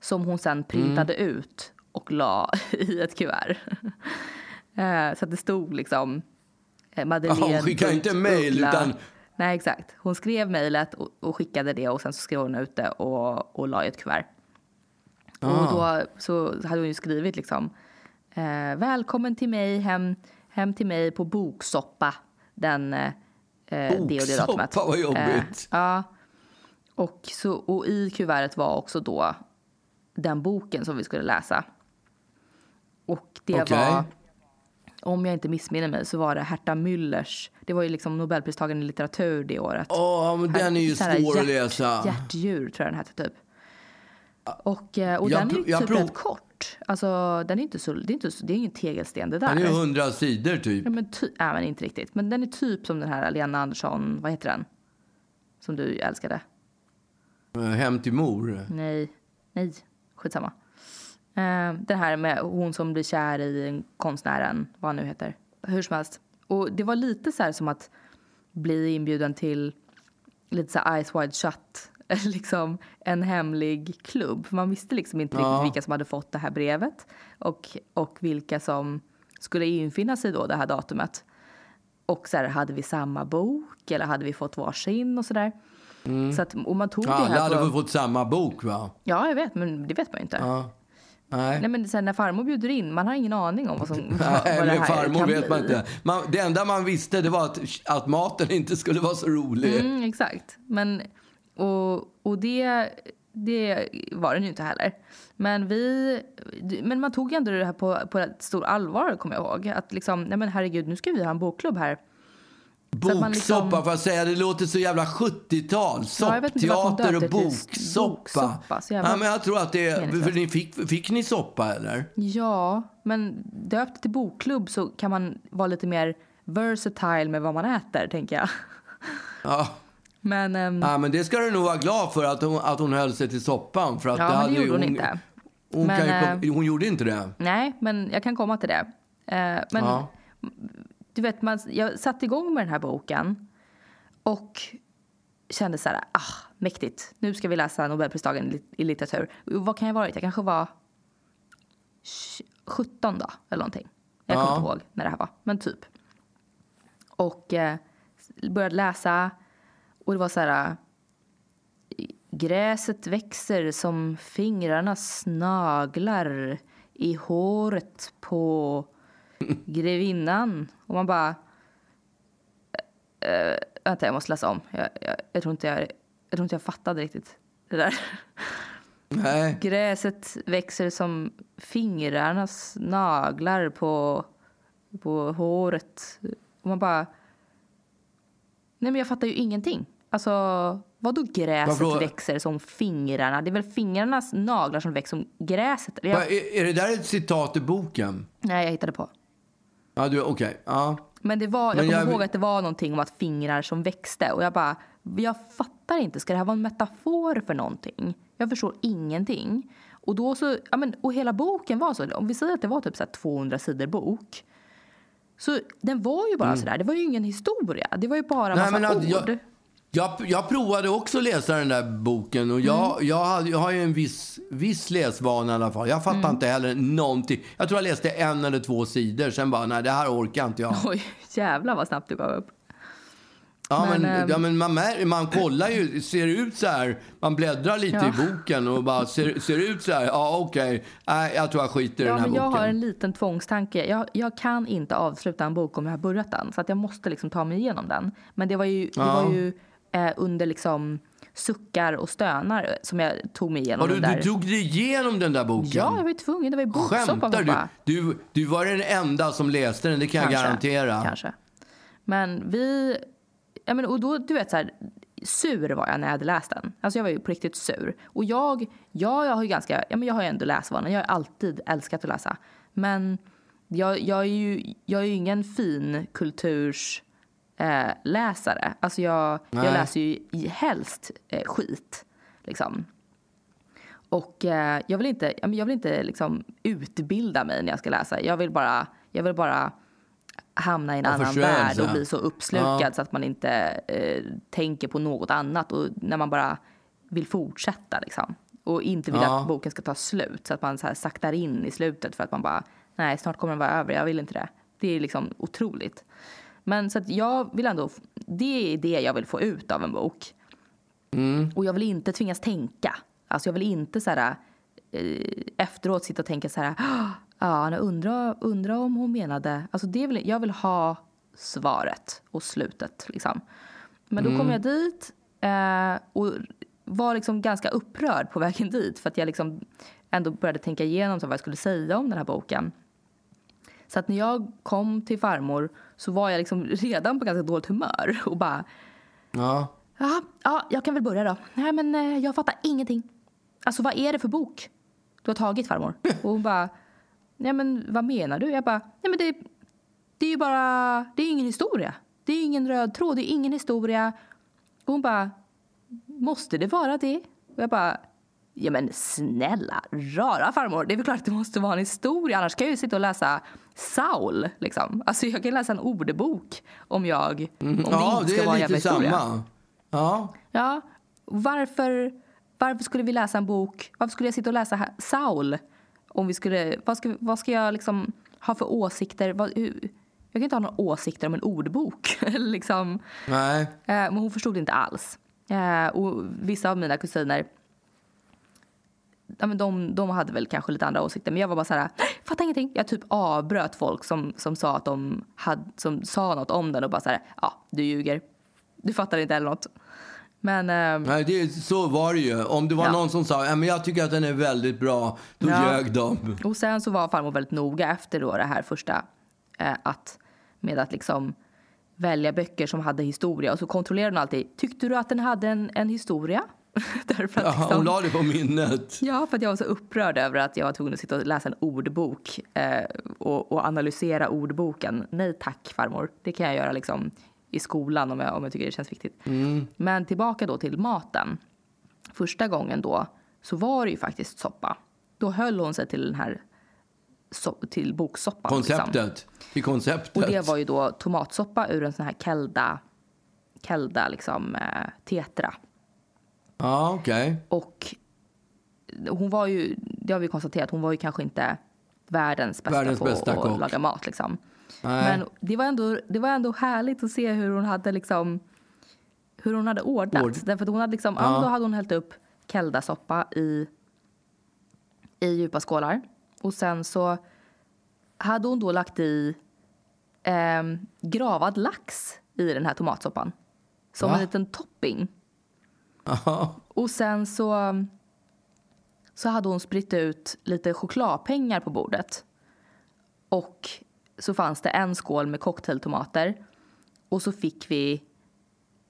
som hon sen printade Mm. ut och la i ett kuvert. eh, så att det stod liksom eh, Madeleine Ja, hon skickade inte mejl, utan- Nej, exakt. Hon skrev mejlet och, och skickade det och sen så skrev hon ut det och, och la i ett kuvert. Ah. Och då så hade hon ju skrivit liksom eh, Välkommen till mig, hem, hem till mig på boksoppa den eh, det och det Boksoppa, datumet. vad jobbigt. Eh, ja. Och, så, och i kuvertet var också då den boken som vi skulle läsa. Och det Okej. var, om jag inte missminner mig, så var det Herta Müllers, det var ju liksom Nobelpristagaren i litteratur det året. Åh, men den är ju svår att läsa. Hjärtdjur tror jag den hette typ. Och, eh, och Jag den är ju typ prov- rätt kort. Alltså den är inte så, det är inte det är ingen tegelsten det där. Den är ju hundra sidor typ. Ja, men, ty, nej, men inte riktigt. Men den är typ som den här Lena Andersson, vad heter den? Som du älskade. Hem till mor. Nej, nej, skitsamma. Eh, den här med hon som blir kär i konstnären, vad han nu heter. Hur som helst. Och det var lite så här som att bli inbjuden till lite så här eyes wide shut. liksom en hemlig klubb. För man visste liksom inte Ja. riktigt vilka som hade fått det här brevet. Och, och vilka som skulle infinna sig då det här datumet. Och så här, hade vi samma bok eller hade vi fått varsin och sådär. Så att, och man tog det Alla här hade på... väl fått samma bok va? Ja, jag vet, men det vet man ju inte. Ja. Nej. Nej, men sen när farmor bjuder in, man har ingen aning om vad som vad, vad Nej, det här farmor kan vet man inte. Man, det enda man visste det var att, att maten inte skulle vara så rolig. Mm, exakt. Men, och och det, det var den ju inte heller. Men, vi, men man tog ändå det här på, på ett stort allvar, kommer jag ihåg. Att liksom, nej men herregud, nu ska vi ha en bokklubb här. Man liksom- Boksoppa, får jag säga. Det låter så jävla 70-tal. Ja, jag vet inte varför hon Soppteater och det till boksoppa. boksoppa, Ja, men jag tror att det är... För ni fick, fick ni soppa eller? Ja, men döpt till bokklubb så kan man vara lite mer versatile med vad man äter, tänker jag. Ja. Men, ehm, ja, men det ska du nog vara glad för att hon, att hon höll sig till soppan. För att ja, det hade det gjorde hon inte. Hon, Men, ju eh, plocka, hon gjorde inte det. Nej, men jag kan komma till det. Eh, men Ja. Du vet, man, jag satte igång med den här boken och kände så här, ah, mäktigt. Nu ska vi läsa Nobelpristagaren i lit- i litteratur. Vad kan jag ha varit? Jag kanske var 17 då, eller någonting. Jag kommer Ja. inte ihåg när det här var, men typ. Och eh, började läsa och det var så här... Gräset växer som fingrarnas naglar i håret på grevinnan. Och man bara... Uh, vänta, jag måste läsa om. Jag, jag, jag, tror inte jag, jag tror inte jag fattade riktigt det där. Nej. Gräset växer som fingrarnas naglar på, på håret. Och man bara... Nej, men jag fattar ju ingenting. Alltså, vadå gräset Varför växer som fingrarna? Det är väl fingrarnas naglar som växer som gräset? Jag, Är, är det där ett citat i boken? nej, jag hittade på. Ja, du, okej. Ja. Men det var, jag kommer jag- ihåg att det var någonting om att fingrar som växte. Och jag bara, jag fattar inte. Ska det här vara en metafor för någonting? Jag förstår ingenting. Och då så, ja men, och hela boken var så. Om vi säger att det var typ så här 200 sidor bok. Så den var ju bara sådär. Det var ju ingen historia. Det var ju bara massa Mm. Nej, men ord. jag, jag, jag provade också att läsa den där boken och jag, Mm. jag, hade, jag har ju en viss, viss läsvana i alla fall. Jag fattar Mm. inte heller någonting. Jag tror jag läste en eller två sidor, sen bara, nej det här orkar inte jag. Oj, jävlar vad snabbt du gav upp. Ja, men, Men, ehm, ja, men man, man kollar ju, ser det ut så här, man bläddrar lite Ja. i boken och bara, ser, ser ut så här, ja okej, nej jag tror jag skiter i Ja, den här men jag boken. har en liten tvångstanke. Jag, jag kan inte avsluta en bok om jag har börjat den. Så att jag måste liksom ta mig igenom den. Men det var ju, det Ja. var ju eh, under liksom suckar och stönar som jag tog mig igenom Har du, den där. du tog dig igenom den där boken? Ja, jag var ju tvungen. Det var ju boksoppa. Skämtar du? du? Du var den enda som läste den, det kan jag garantera. Kanske. Men vi... Ja, men, och då, du vet så här, sur var jag när jag hade läst den. Alltså jag var ju på riktigt sur. Och jag, ja, jag har ju ganska, ja men jag har ju ändå läsvana. Jag har alltid älskat att läsa. Men jag, jag är ju, jag är ju ingen fin kulturs eh, läsare. Alltså jag, jag läser ju helst eh, skit. Liksom. Och eh, jag vill inte, jag vill inte liksom utbilda mig när jag ska läsa. Jag vill bara, jag vill bara hamna i en Ja, annan värld och bli så uppslukad Ja. så att man inte eh, tänker på något annat. Och när man bara vill fortsätta liksom. Och inte vill Ja. att boken ska ta slut. Så att man så här saktar in i slutet för att man bara, nej snart kommer den vara över, jag vill inte det. Det är liksom otroligt. Men så att jag vill ändå, det är det jag vill få ut av en bok. Och jag vill inte tvingas tänka. Alltså jag vill inte så här, eh, efteråt sitta och tänka så här, "Ah, ja, jag undrar, undrar om hon menade, alltså det vill, jag vill ha svaret och slutet liksom. Men då kom jag dit eh, och var liksom ganska upprörd på vägen dit för att jag liksom ändå började tänka igenom så vad jag skulle säga om den här boken. Så att när jag kom till farmor så var jag liksom redan på ganska dåligt humör och bara Ja. Ja, ja, jag kan väl börja då. Nej, men eh, jag fattar ingenting. Alltså, vad är det för bok du har tagit, farmor? Och hon bara, nej men vad menar du? Jag bara, nej men det, det är ju bara, det är ingen historia. Det är ingen röd tråd, det är ingen historia. Och hon bara, måste det vara det? Och jag bara, Ja men snälla rara farmor, det är väl klart att det måste vara en historia annars kan jag ju sitta och läsa Saul liksom. Alltså jag kan läsa en ordbok om jag, om det ja, inte det ska vara en jävla historia. samma. Ja. Ja, varför, varför skulle vi läsa en bok, varför skulle jag sitta och läsa här- Saul? Om vi skulle, vad ska, vad ska jag liksom ha för åsikter? Vad, hur, jag kan inte ha några åsikter om en ordbok. Liksom. Nej. Eh, men hon förstod inte alls. Eh, och vissa av mina kusiner Ja, men de, de hade väl kanske lite andra åsikter men jag var bara så här, fattar ingenting. Jag typ avbröt folk som, som sa att de hade, som sa något om den och bara så här, ja du ljuger. Du fattar inte heller något. Men eh, Nej, det, så var det ju. Om det var Ja. någon som sa men jag tycker att den är väldigt bra, då Ja. ljög de. Och sen så var farmor väldigt noga efter då det här första eh, att med att liksom välja böcker som hade historia och så kontrollerade hon alltid. Tyckte du att den hade en, en historia? Därför att Ja, liksom, hon la det på minnet. Ja, för jag var så upprörd över att jag var tvungen att sitta och läsa en ordbok eh, och, och analysera ordboken. Nej tack farmor, det kan jag göra liksom i skolan om jag, om jag tycker det känns viktigt. Men tillbaka då till maten. Första gången då så var det ju faktiskt soppa. Då höll hon sig till den här so- till boksoppan. Liksom. Konceptet. I konceptet. Och det var ju då tomatsoppa ur en sån här kelda, kelda liksom eh, tetra. Ja, okej. Och hon var ju, det har vi konstaterat, hon var ju kanske inte världens bästa Världens på bästa att kock. laga mat. Liksom. Nej. Men det var, ändå, det var ändå härligt att se hur hon hade liksom hur hon hade ordnat. Ord. Därför att hon hade liksom, ja. Då hade hon hällt upp keldasoppa i, i djupa skålar. Och sen så hade hon då lagt i ehm, gravad lax i den här tomatsoppan. Som Va? en liten topping. Ja. Och sen så, så hade hon spritt ut lite chokladpengar på bordet. Och så fanns det en skål med cocktailtomater. Och så fick vi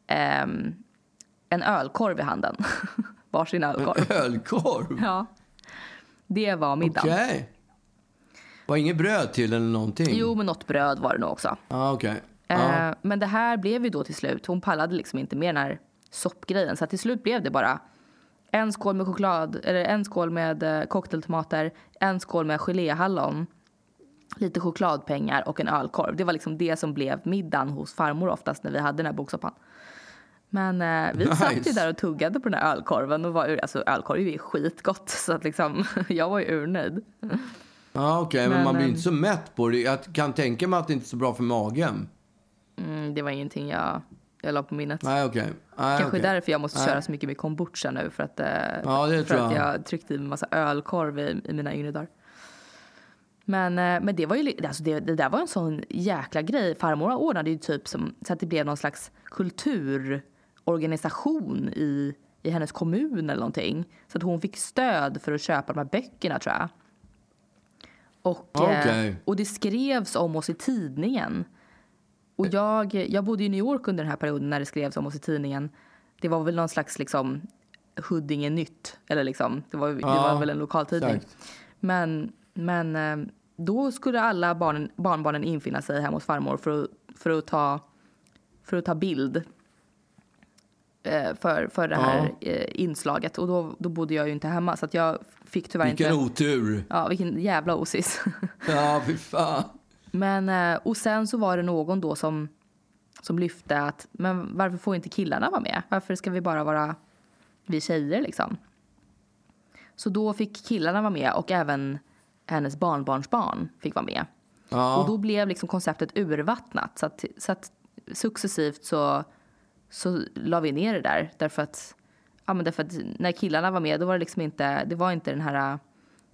ehm, en ölkorv i handen. Varsin ölkorv. Ölkorv? Ja. Det var middagen. Okej. Var inget bröd till eller någonting? Jo, men något bröd var det nog också. Ja, okej. Ja. Eh, men det här blev ju då till slut, hon pallade liksom inte med den här soppgrejen. Så till slut blev det bara en skål med choklad, eller en skål med eh, cocktailtomater, en skål med geléhallon, lite chokladpengar och en ölkorv. Det var liksom det som blev middagen hos farmor oftast när vi hade den här boksoppan. Men eh, vi satt ju Nice. där och tuggade på den här ölkorven och var, ur- alltså ölkorv är ju skitgott så att liksom jag var ju urnöjd. Ja, okej. men, Men, man blir ehm, inte så mätt på det. Jag kan tänka mig att det inte är så bra för magen. Mm, det var ingenting jag, jag la på minnet. Nej, okej. Nej, Kanske okej. därför jag måste Nej. köra så mycket med kombucha nu för att, eh, Ja, för tror att jag. jag tryckte i mig massa ölkorv i, i mina yngre dagar. Men, eh, men det var ju, alltså det, det där var en sån jäkla grej. Farmor ordnade ju typ som, så att det blev någon slags kulturorganisation i, i hennes kommun eller någonting. Så att hon fick stöd för att köpa de här böckerna tror jag. Och, Okej. eh, och det skrevs om oss i tidningen. Och jag, jag bodde i New York under den här perioden när det skrevs om oss i tidningen. Det var väl någon slags liksom Huddinge Nytt. Eller liksom, det var, det Ja, var väl en lokaltidning. Men, men eh, då skulle alla barnen, barnbarnen infinna sig hemma hos farmor för att, för att, ta, för att ta bild eh, för, för det här eh, inslaget. Och då, då bodde jag ju inte hemma så att jag fick tyvärr Vilken inte... otur. Ja, vilken jävla osis. Ja, fy fan. Men, eh, och sen så var det någon då som, som lyfte att men varför får inte killarna vara med? Varför ska vi bara vara vi tjejer liksom? Så då fick killarna vara med och även hennes barnbarnsbarn fick vara med. Ja. Och då blev liksom konceptet urvattnat. Så att, så att successivt så, så la vi ner det där. Därför att, ja, men därför att när killarna var med då var det liksom inte, det var inte den här,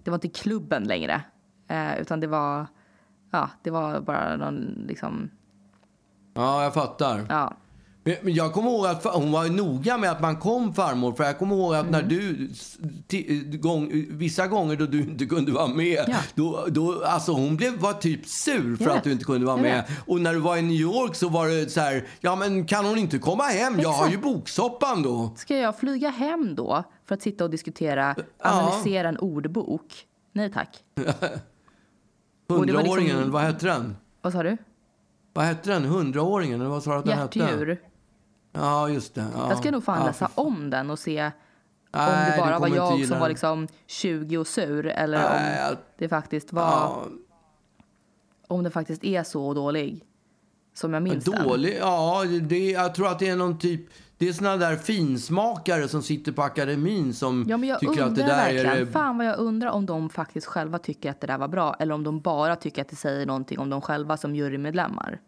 det var inte klubben längre. Eh, utan det var, ja, det var bara någon liksom, ja, jag fattar. ja. Men jag kommer ihåg att hon var noga med att man kom farmor. För jag kommer ihåg att när Mm. du, s- ti- gång, vissa gånger då du inte kunde vara med. Ja. Då, då, alltså hon blev, var typ sur för att du inte kunde vara med. Och när du var i New York så var det så här, ja men kan hon inte komma hem? Jag har ju Exakt. boksoppan då. Ska jag flyga hem då för att sitta och diskutera, analysera en ordbok? Nej tack. det var Hundraåringen, liksom- vad hette den? Vad sa du? Vad hette den? Hundraåringen, eller vad sa du att den hette? Hjärtdjur. Ja, just det. Ja. Jag ska nog fan ja, läsa för om den och se om Nej, det du bara var jag som var den. liksom 20 och sur eller Nej, om jag- det faktiskt var, Ja, om det faktiskt är så dålig som jag minns den. dålig. Ja, det, jag tror att det är någon typ... Det är såna där finsmakare som sitter på akademin som Ja, men jag tycker undrar att det där verkligen, är... fan vad jag undrar om de faktiskt själva tycker att det där var bra eller om de bara tycker att det säger någonting om de själva som jurymedlemmar.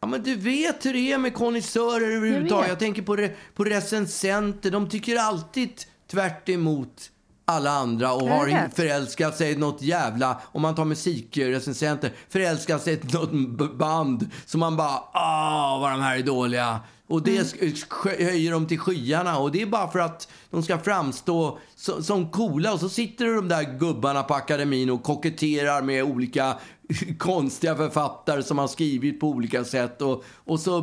Ja, men du vet hur det är med konnässörer överhuvudtaget. Jag. Jag, tänker på, re, på recensenter. De tycker alltid tvärt emot alla andra och har förälskat sig i något jävla, om man tar musikrecensenter, förälskat sig i något band som man bara, ah vad de här är dåliga. Och det Mm. höjer dem till skyarna och det är bara för att de ska framstå so- som coola och så sitter de där gubbarna på akademin och koketterar med olika konstiga författare som har skrivit på olika sätt och, och så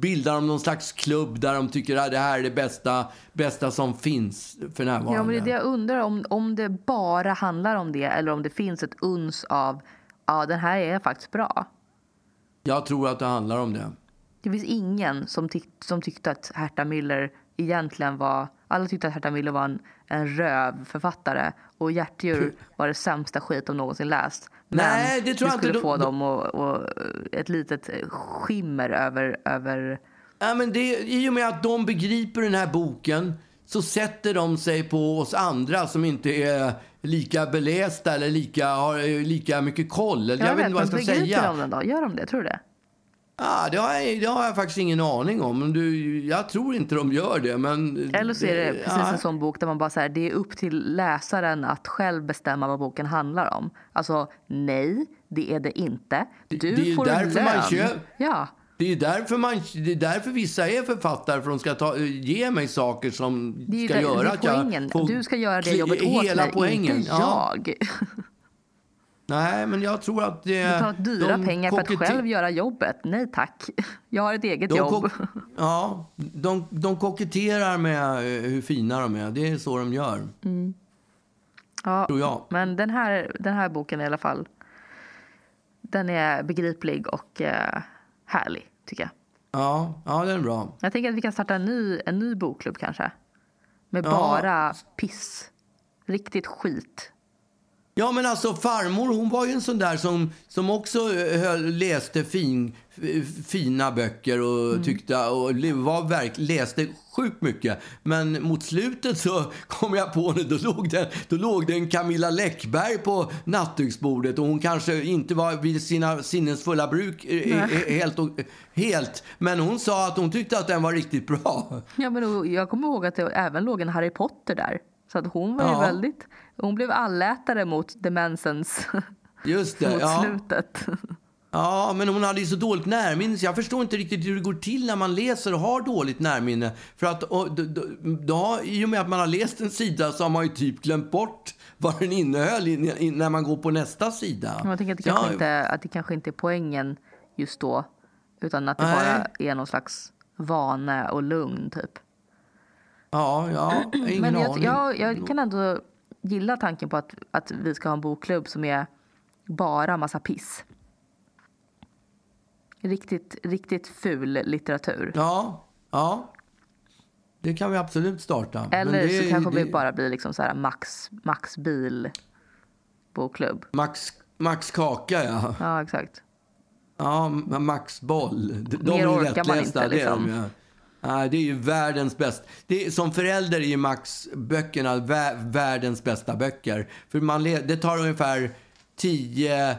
bildar de någon slags klubb där de tycker att det här är det bästa, bästa som finns för närvarande. Ja, men det är det jag undrar om, om det bara handlar om det eller om det finns ett uns av ja, den här är faktiskt bra. Jag tror att det handlar om det. Det finns ingen som, tyck, som tyckte att Herta Müller egentligen var... Alla tyckte att Herta Müller var en, en rövförfattare och Hjärtdjur var det sämsta skit de någonsin läst. Men Nej, det tror jag skulle inte. få De- dem och, och ett litet skimmer över... över Ja, men det, I och med att de begriper den här boken så sätter de sig på oss andra som inte är lika belästa eller lika, har lika mycket koll. Eller jag, vet inte vad jag ska men begriper säga. de den då? Gör de det? Tror du det? Ah, det, har jag, det har jag faktiskt ingen aning om. Du, jag tror inte de gör det. Men Eller så är det precis ja. en sån bok där man bara säger det är upp till läsaren att själv bestämma vad boken handlar om. Alltså nej, det är det inte. Du Det- det får därför man lön. köp- Ja, Det är, därför man, det är därför vissa är författare, för de ska ta, ge mig saker som det ska det, göra det att jag får Du ska göra det jobbet åt hela mig, poängen. inte Ja. Nej, men jag tror att det... Betalat dyra de pengar för att själv göra jobbet. Nej tack. Jag har ett eget jobb. ja, de, de koketterar med eh, hur fina de är. Det är så de gör, Ja, tror jag. men den här, den här boken i alla fall. Den är begriplig och eh, härlig tycker jag. Ja, ja, den är bra. Jag tänker att vi kan starta en ny, en ny bokklubb kanske. Med Ja. bara piss. Riktigt skit. Ja, men alltså farmor, hon var ju en sån där som, som också eh, höll, läste fin, fina böcker och Mm. tyckte och var verk, läste sjukt mycket. Men mot slutet så kom jag på det, då låg det, då låg det en Camilla Läckberg på nattduksbordet och hon kanske inte var vid sina sinnesfulla bruk eh, eh, helt, och, helt. Men hon sa att hon tyckte att den var riktigt bra. Ja, men jag kommer ihåg att det även låg en Harry Potter där. Så att hon var ju Ja. väldigt... Hon blev allätare mot demensens Just det. mot Ja. slutet. Ja, men hon hade ju så dåligt närminne så jag förstår inte riktigt hur det går till när man läser och har dåligt närminne. För att och, då, då, i och med att man har läst en sida så har man ju typ glömt bort vad den innehöll in, in, när man går på nästa sida. Jag tänker att det, Ja, kanske inte, att det kanske inte är poängen just då. Utan att det Nej. bara är någon slags vane och lugn typ. Ja, ja, ingen Men jag, aning. jag, jag kan ändå gilla tanken på att, att vi ska ha en bokklubb som är bara massa piss. Riktigt, riktigt ful litteratur. Ja, ja. Det kan vi absolut starta. Men Eller det, så kanske det, vi bara blir liksom så här Max, Max bil bokklubb. Max, Max Kaka, ja. Ja, exakt. Ja, Max Boll. De Mer är orkar man inte, det är de liksom det är ju världens bästa. Det är, som förälder är ju Max-böckerna vä- världens bästa böcker. För man det tar ungefär 10,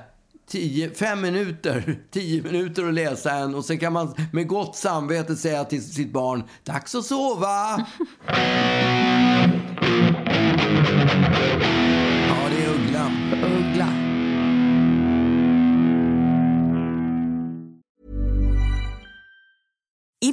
10, 5 minuter, Tio minuter att läsa en och sen kan man med gott samvete säga till sitt barn, dags att sova. ja, det är Uggla. Uggla.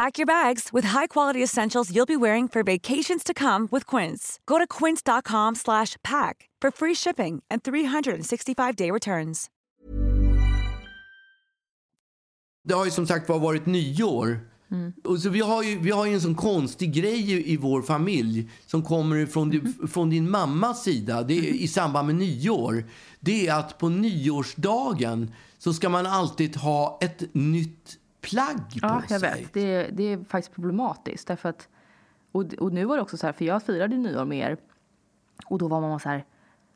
Pack your bags with high-quality essentials you'll be wearing for vacations to come with Quince. Go to quince.com/pack for free shipping and 365-day returns. Det har ju som sagt var varit nyår. Och så vi, har ju, vi har ju en sån konstig grej i, i vår familj som kommer från, di- från din mammas sida det är, i samband med nyår. Det är att på nyårsdagen så ska man alltid ha ett nytt plagg på Ja, jag sig. vet. Det, det är faktiskt problematiskt. Därför att, och, och nu var det också så här, för jag firade nyår med er. Och då var mamma så här,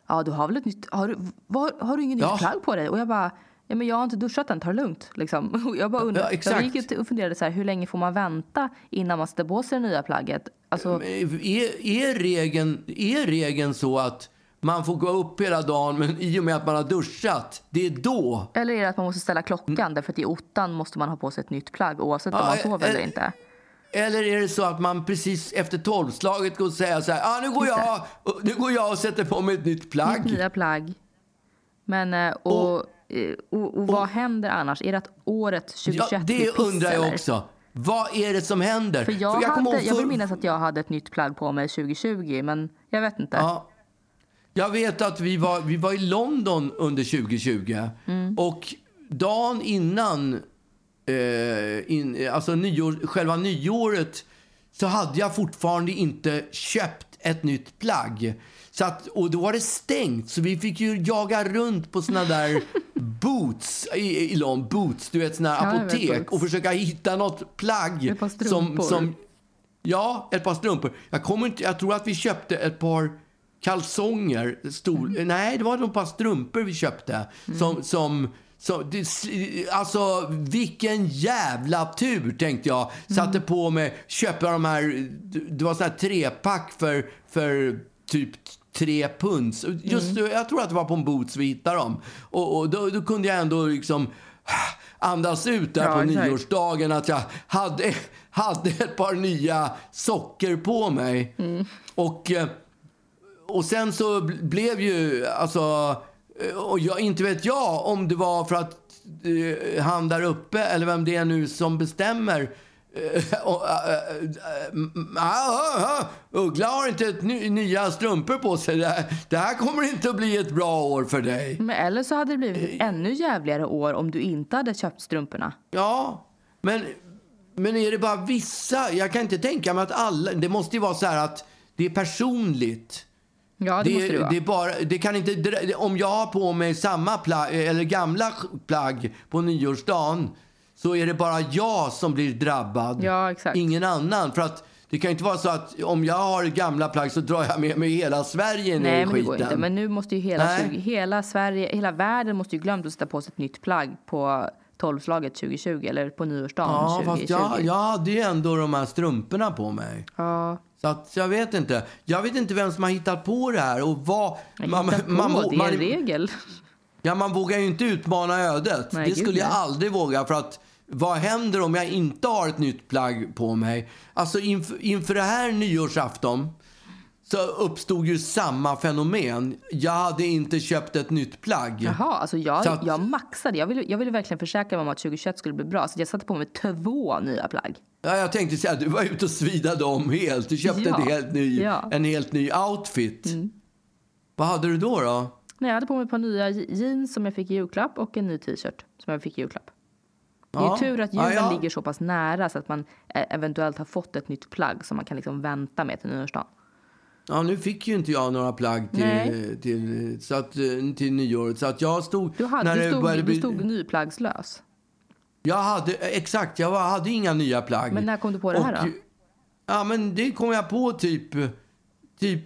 ja du har väl ett nytt, har du, var, har du ingen Ja. nytt plagg på dig? Och jag bara, ja men jag har inte duschat än, ta det lugnt. Liksom. Och jag bara undrar, Ja, jag gick ut och funderade så här, hur länge får man vänta innan man sätter på sig det nya plagget? Alltså, Är, är, regeln, är regeln så att man får gå upp hela dagen men i och med att man har duschat, det är då? eller är det att man måste ställa klockan därför att i ottan måste man ha på sig ett nytt plagg oavsett om Ja, man sover eh, eller inte? Eller är det så att man precis efter tolvslaget går och säger så här, ah, nu, går jag, nu går jag och sätter på mig ett nytt plagg. Nya plagg. Men, eh, och, eh, och, och, vad händer annars? Är det att året 2021 Ja, det piss, undrar jag eller? också. Vad är det som händer? För jag, kommer hade, ihåg jag vill för- minnas att jag hade ett nytt plagg på mig 2020, men jag vet inte. Ja. Jag vet att vi var, vi var i London under 2020 Mm. och dagen innan eh, in, alltså nyår, själva nyåret så hade jag fortfarande inte köpt ett nytt plagg. Så att, och då var det stängt, så vi fick ju jaga runt på såna där boots, i, i London, boots, du vet såna Ja, vet apotek och försöka hitta något plagg Ett par som, strumpor. som Ja, ett par strumpor. Jag, kommer inte, jag tror att vi köpte ett par kalsonger. Stor, Mm. Nej, det var nog par strumpor vi köpte. Som, som, som, det, alltså, vilken jävla tur, tänkte jag. Satte Mm. på mig, köpte de här... Det var sån här trepack för, för typ tre punds. Just, Mm. Jag tror att det var på en Boots vi hittade dem. Och, och då, då kunde jag ändå liksom andas ut där Ja, på exakt. nyårsdagen att jag hade, hade ett par nya socker på mig. Mm. Och, eh, och sen så bl- blev ju, alltså, eh, och jag, inte vet jag om det var för att eh, han där uppe eller vem det är nu som bestämmer eh, och, eh, eh, Uggla har inte ett ny, nya strumpor på sig. Det här, det här kommer inte att bli ett bra år för dig. Men eller så hade det blivit ett ännu jävligare år om du inte hade köpt strumporna. Ja, men, men är det bara vissa? Jag kan inte tänka mig att alla... Det måste ju vara så här att det är personligt. Ja, det, måste det vara. det bara, det kan inte, det- om jag har på mig samma plagg, eller gamla plagg på nyårsdagen så är det bara jag som blir drabbad. Ja, exakt. Ingen annan. För att det kan inte vara så att om jag har gamla plagg så drar jag med mig hela Sverige ner Nej, i men det går skiten. inte. Men nu måste ju hela, Nej. 20, hela Sverige, hela världen måste ju glömt att sätta på sig ett nytt plagg på tolvslaget 2020 eller på nyårsdagen Ja, 2020. fast jag, jag hade ju ändå de här strumporna på mig. Ja, Så att jag vet inte. Jag vet inte vem som har hittat på det här och vad... man, på, det är en regel. Ja, man vågar ju inte utmana ödet. Nej, det gud, skulle jag nej. aldrig våga. För att vad händer om jag inte har ett nytt plagg på mig? Alltså inför, inför det här nyårsafton så uppstod ju samma fenomen. Jag hade inte köpt ett nytt plagg. Jaha, alltså jag, att- jag maxade. Jag ville, jag ville verkligen försäkra mig om att 2021 skulle bli bra. Så jag satte på mig två nya plagg. Ja, jag tänkte säga, du var ute och svidade om helt. Du köpte Ja, ett helt ny, ja. Mm. en helt ny outfit. Vad hade du då? då? Nej, jag hade på mig ett par nya je- jeans som jag fick i julklapp och en ny t-shirt som jag fick i julklapp. Det är Ja. tur att julen ja. ligger så pass nära så att man eh, eventuellt har fått ett nytt plagg som man kan liksom vänta med till nyårsdagen. Ja, nu fick ju inte jag några plagg till, Nej. till, så att, till nyåret. Så att jag stod... Du, hade, när du, stod, började du stod nyplaggslös. Jag hade, exakt, jag hade inga nya plagg. Men när kom du på det här Och, då? Ja, men det kom jag på typ... typ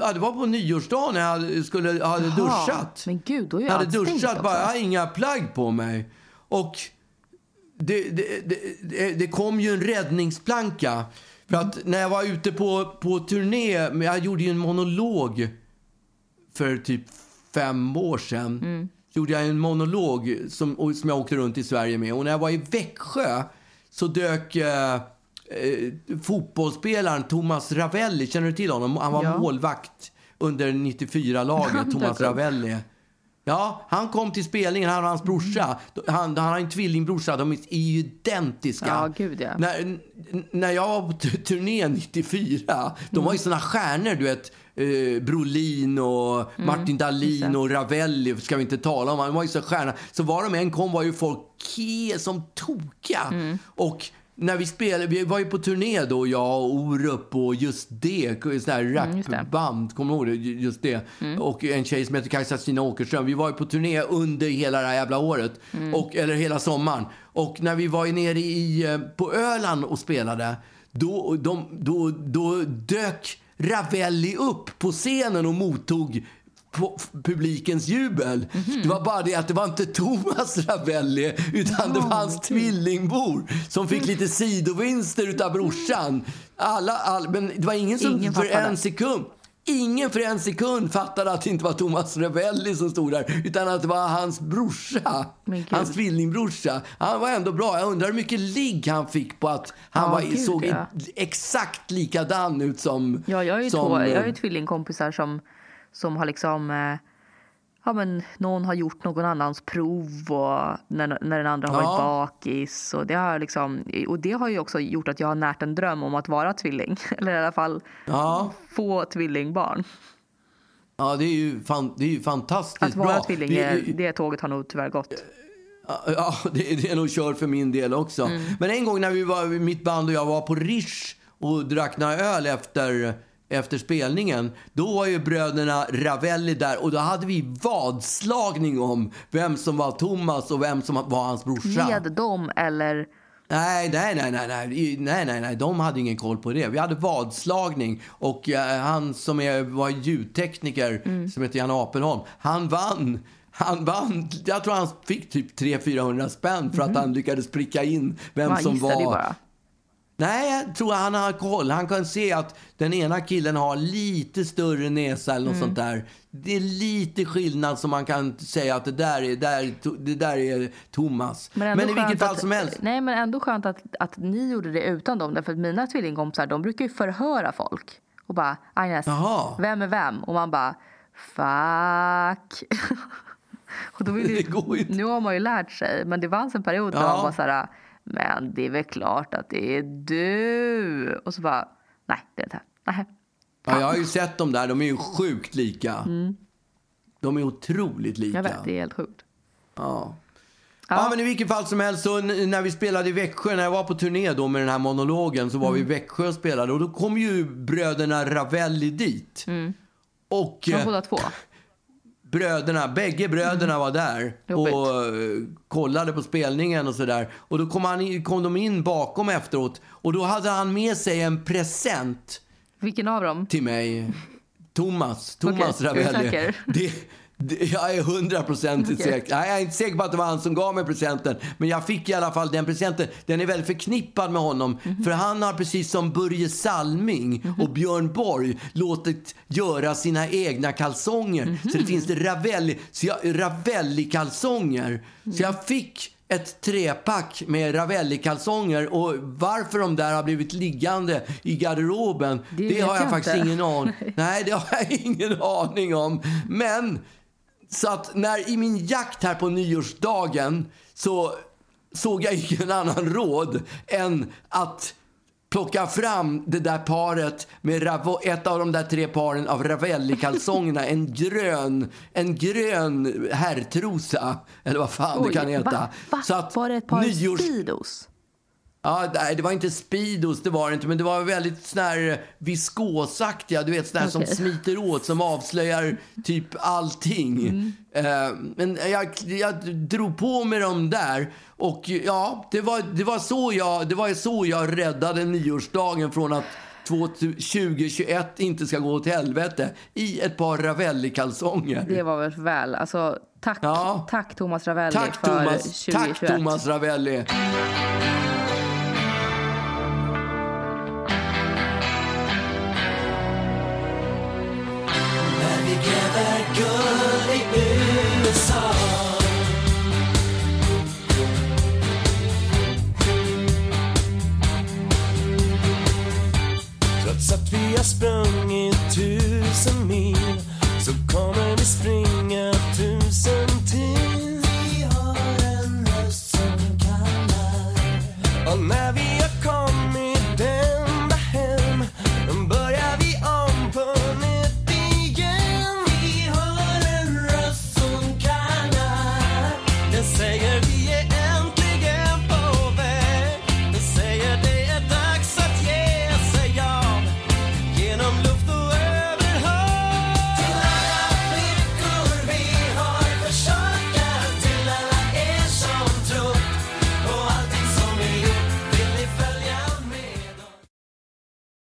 ja, det var på nyårsdagen när jag hade, skulle, hade Jaha, duschat. Men gud, då är Jag hade duschat, bara, jag har inga plagg på mig. Och det, det, det, det, det kom ju en räddningsplanka. För att när jag var ute på, på turné, jag gjorde ju en monolog för typ fem år sedan. gjorde jag en monolog som, som jag åkte runt i Sverige med. Och när jag var i Växjö så dök eh, eh, fotbollsspelaren Thomas Ravelli, känner du till honom? Han var Ja. målvakt under 94-laget, Han Thomas. Ravelli. Ja, han kom till spelningen, han och hans brorsa. Han, han har en tvillingbrorsa, de är identiska. Ja, gud, ja. När, när jag var på turné 94, de var ju såna stjärnor, du vet. Eh, Brolin och Martin Dahlin och Ravelli ska vi inte tala om. De var ju så stjärnor. Så var de än kom var ju folk ke som tokiga. Och när vi spelade, vi var ju på turné då, jag och Orup och just det, sån här det. rapband, kommer du ihåg det? Just det. Och en tjej som heter Kajsa-Stina Åkerström. Vi var ju på turné under hela det här jävla året. Och, eller hela sommaren. Och när vi var nere i, eh, på Öland och spelade, då, de, då, då dök Ravelli upp på scenen och mottog publikens jubel. Det var bara det att det var inte Thomas Ravelli utan det var hans tvillingbror som fick lite sidovinster utav brorsan. Alla, all, men det var ingen som Ingen för en sekund Ingen för en sekund fattade att det inte var Thomas Ravelli som stod där, utan att det var hans brorsa. Hans tvillingbrorsa. Han var ändå bra. Jag undrar hur mycket ligg han fick på att han Ja, var, gud, såg ja. exakt likadan ut som... Ja, jag har ju, som, två, jag har ju eh, tvillingkompisar som, som har liksom... Eh, ja, men någon har gjort någon annans prov och när, när den andra har Ja. varit bakis. Och det, har liksom, och det har ju också gjort att jag har närt en dröm om att vara tvilling. Eller i alla fall Ja, få tvillingbarn. ja det, är ju fan, det är ju fantastiskt Att vara bra. tvilling, Det är, är- det tåget har nog tyvärr gått. Ja, det, det är nog kört för min del också. Mm. Men en gång när vi var, mitt band och jag var på Rish och drack några öl efter, efter spelningen. Då var ju bröderna Ravelli där och då hade vi vadslagning om vem som var Thomas och vem som var hans brorsa. Med dem eller... Nej, nej, nej, nej, nej, nej, nej, nej, de hade ingen koll på det. Vi hade vadslagning och eh, han som är, var ljudtekniker, Mm. som heter Jan Apelholm, han vann. Han vann, jag tror han fick typ 300-400 spänn för att han lyckades pricka in vem Man som var... bara. Nej, jag tror han har koll. Han kan se att den ena killen har lite större näsa eller något Mm. sånt där. Det är lite skillnad som man kan säga att det där är, där, det där är Thomas. Men, ändå i vilket fall att, som helst. Nej, men ändå skönt att, att ni gjorde det utan dem. Därför att mina tvillingkompisar, de brukar ju förhöra folk. Och bara, Agnes, Jaha. vem är vem? Och man bara, fuck. och då vill Det ju nu har man ju lärt sig. Men det fanns en period Ja. man var så här, men det är väl klart att det är du. Och så bara, nej, det är inte. Nej. Ja, jag har ju sett dem där. De är ju sjukt lika. De är otroligt lika. Mm. Jag vet, det är helt sjukt. Ja. Ja. men i vilket fall som helst, så när vi spelade i Växjö, när jag var på turné då med den här monologen, så var vi i Mm. Växjö och spelade. Och då kom ju bröderna Ravelli dit. Och De eh, Mm. båda två. Bröderna, bägge bröderna var där Mm. Jobbigt. och eh, kollade på spelningen och sådär. Och då kom, han, kom de in bakom efteråt och då hade han med sig en present Vilken av dem? till mig. Thomas, Thomas du Ravelli. det, jag är hundraprocentigt Okej. säker. Nej, jag är inte säker på att det var han som gav mig presenten. Men jag fick i alla fall den presenten. Den är väldigt förknippad med honom. Mhm. För han har precis som Börje Salming och Björn Borg låtit göra sina egna kalsonger. Mhm. Så det finns det Ravelli, så jag, Ravelli-kalsonger. Så jag fick ett trepack med Ravelli-kalsonger och varför de där har blivit liggande i garderoben, Det det, har jag, jag faktiskt inte. ingen aning Nej, det har jag ingen aning om. Men så att när i min jakt här på nyårsdagen så såg jag ingen annan råd än att plocka fram det där paret med Ravo, ett av de där tre paren av Ravelli-kalsongerna. En grön, en grön herrtrosa, eller vad fan det kan heta. Va? Va? Så att var det ett par nyårs- Speedos? Ja, det var inte Speedos, det var det inte. Men det var väldigt sån här viskosaktiga, du vet sån här som Okej. smiter åt, som avslöjar typ allting. Eh, men jag, jag drog på mig dem där och ja, det var, det var, så, jag, det var så jag räddade nyårsdagen från att 2021 inte ska gå åt helvete i ett par Ravelli-kalsonger. Det var väl väl. Alltså, tack, Ja. tack Thomas Ravelli Tack för Thomas, 2021. tack Thomas Ravelli.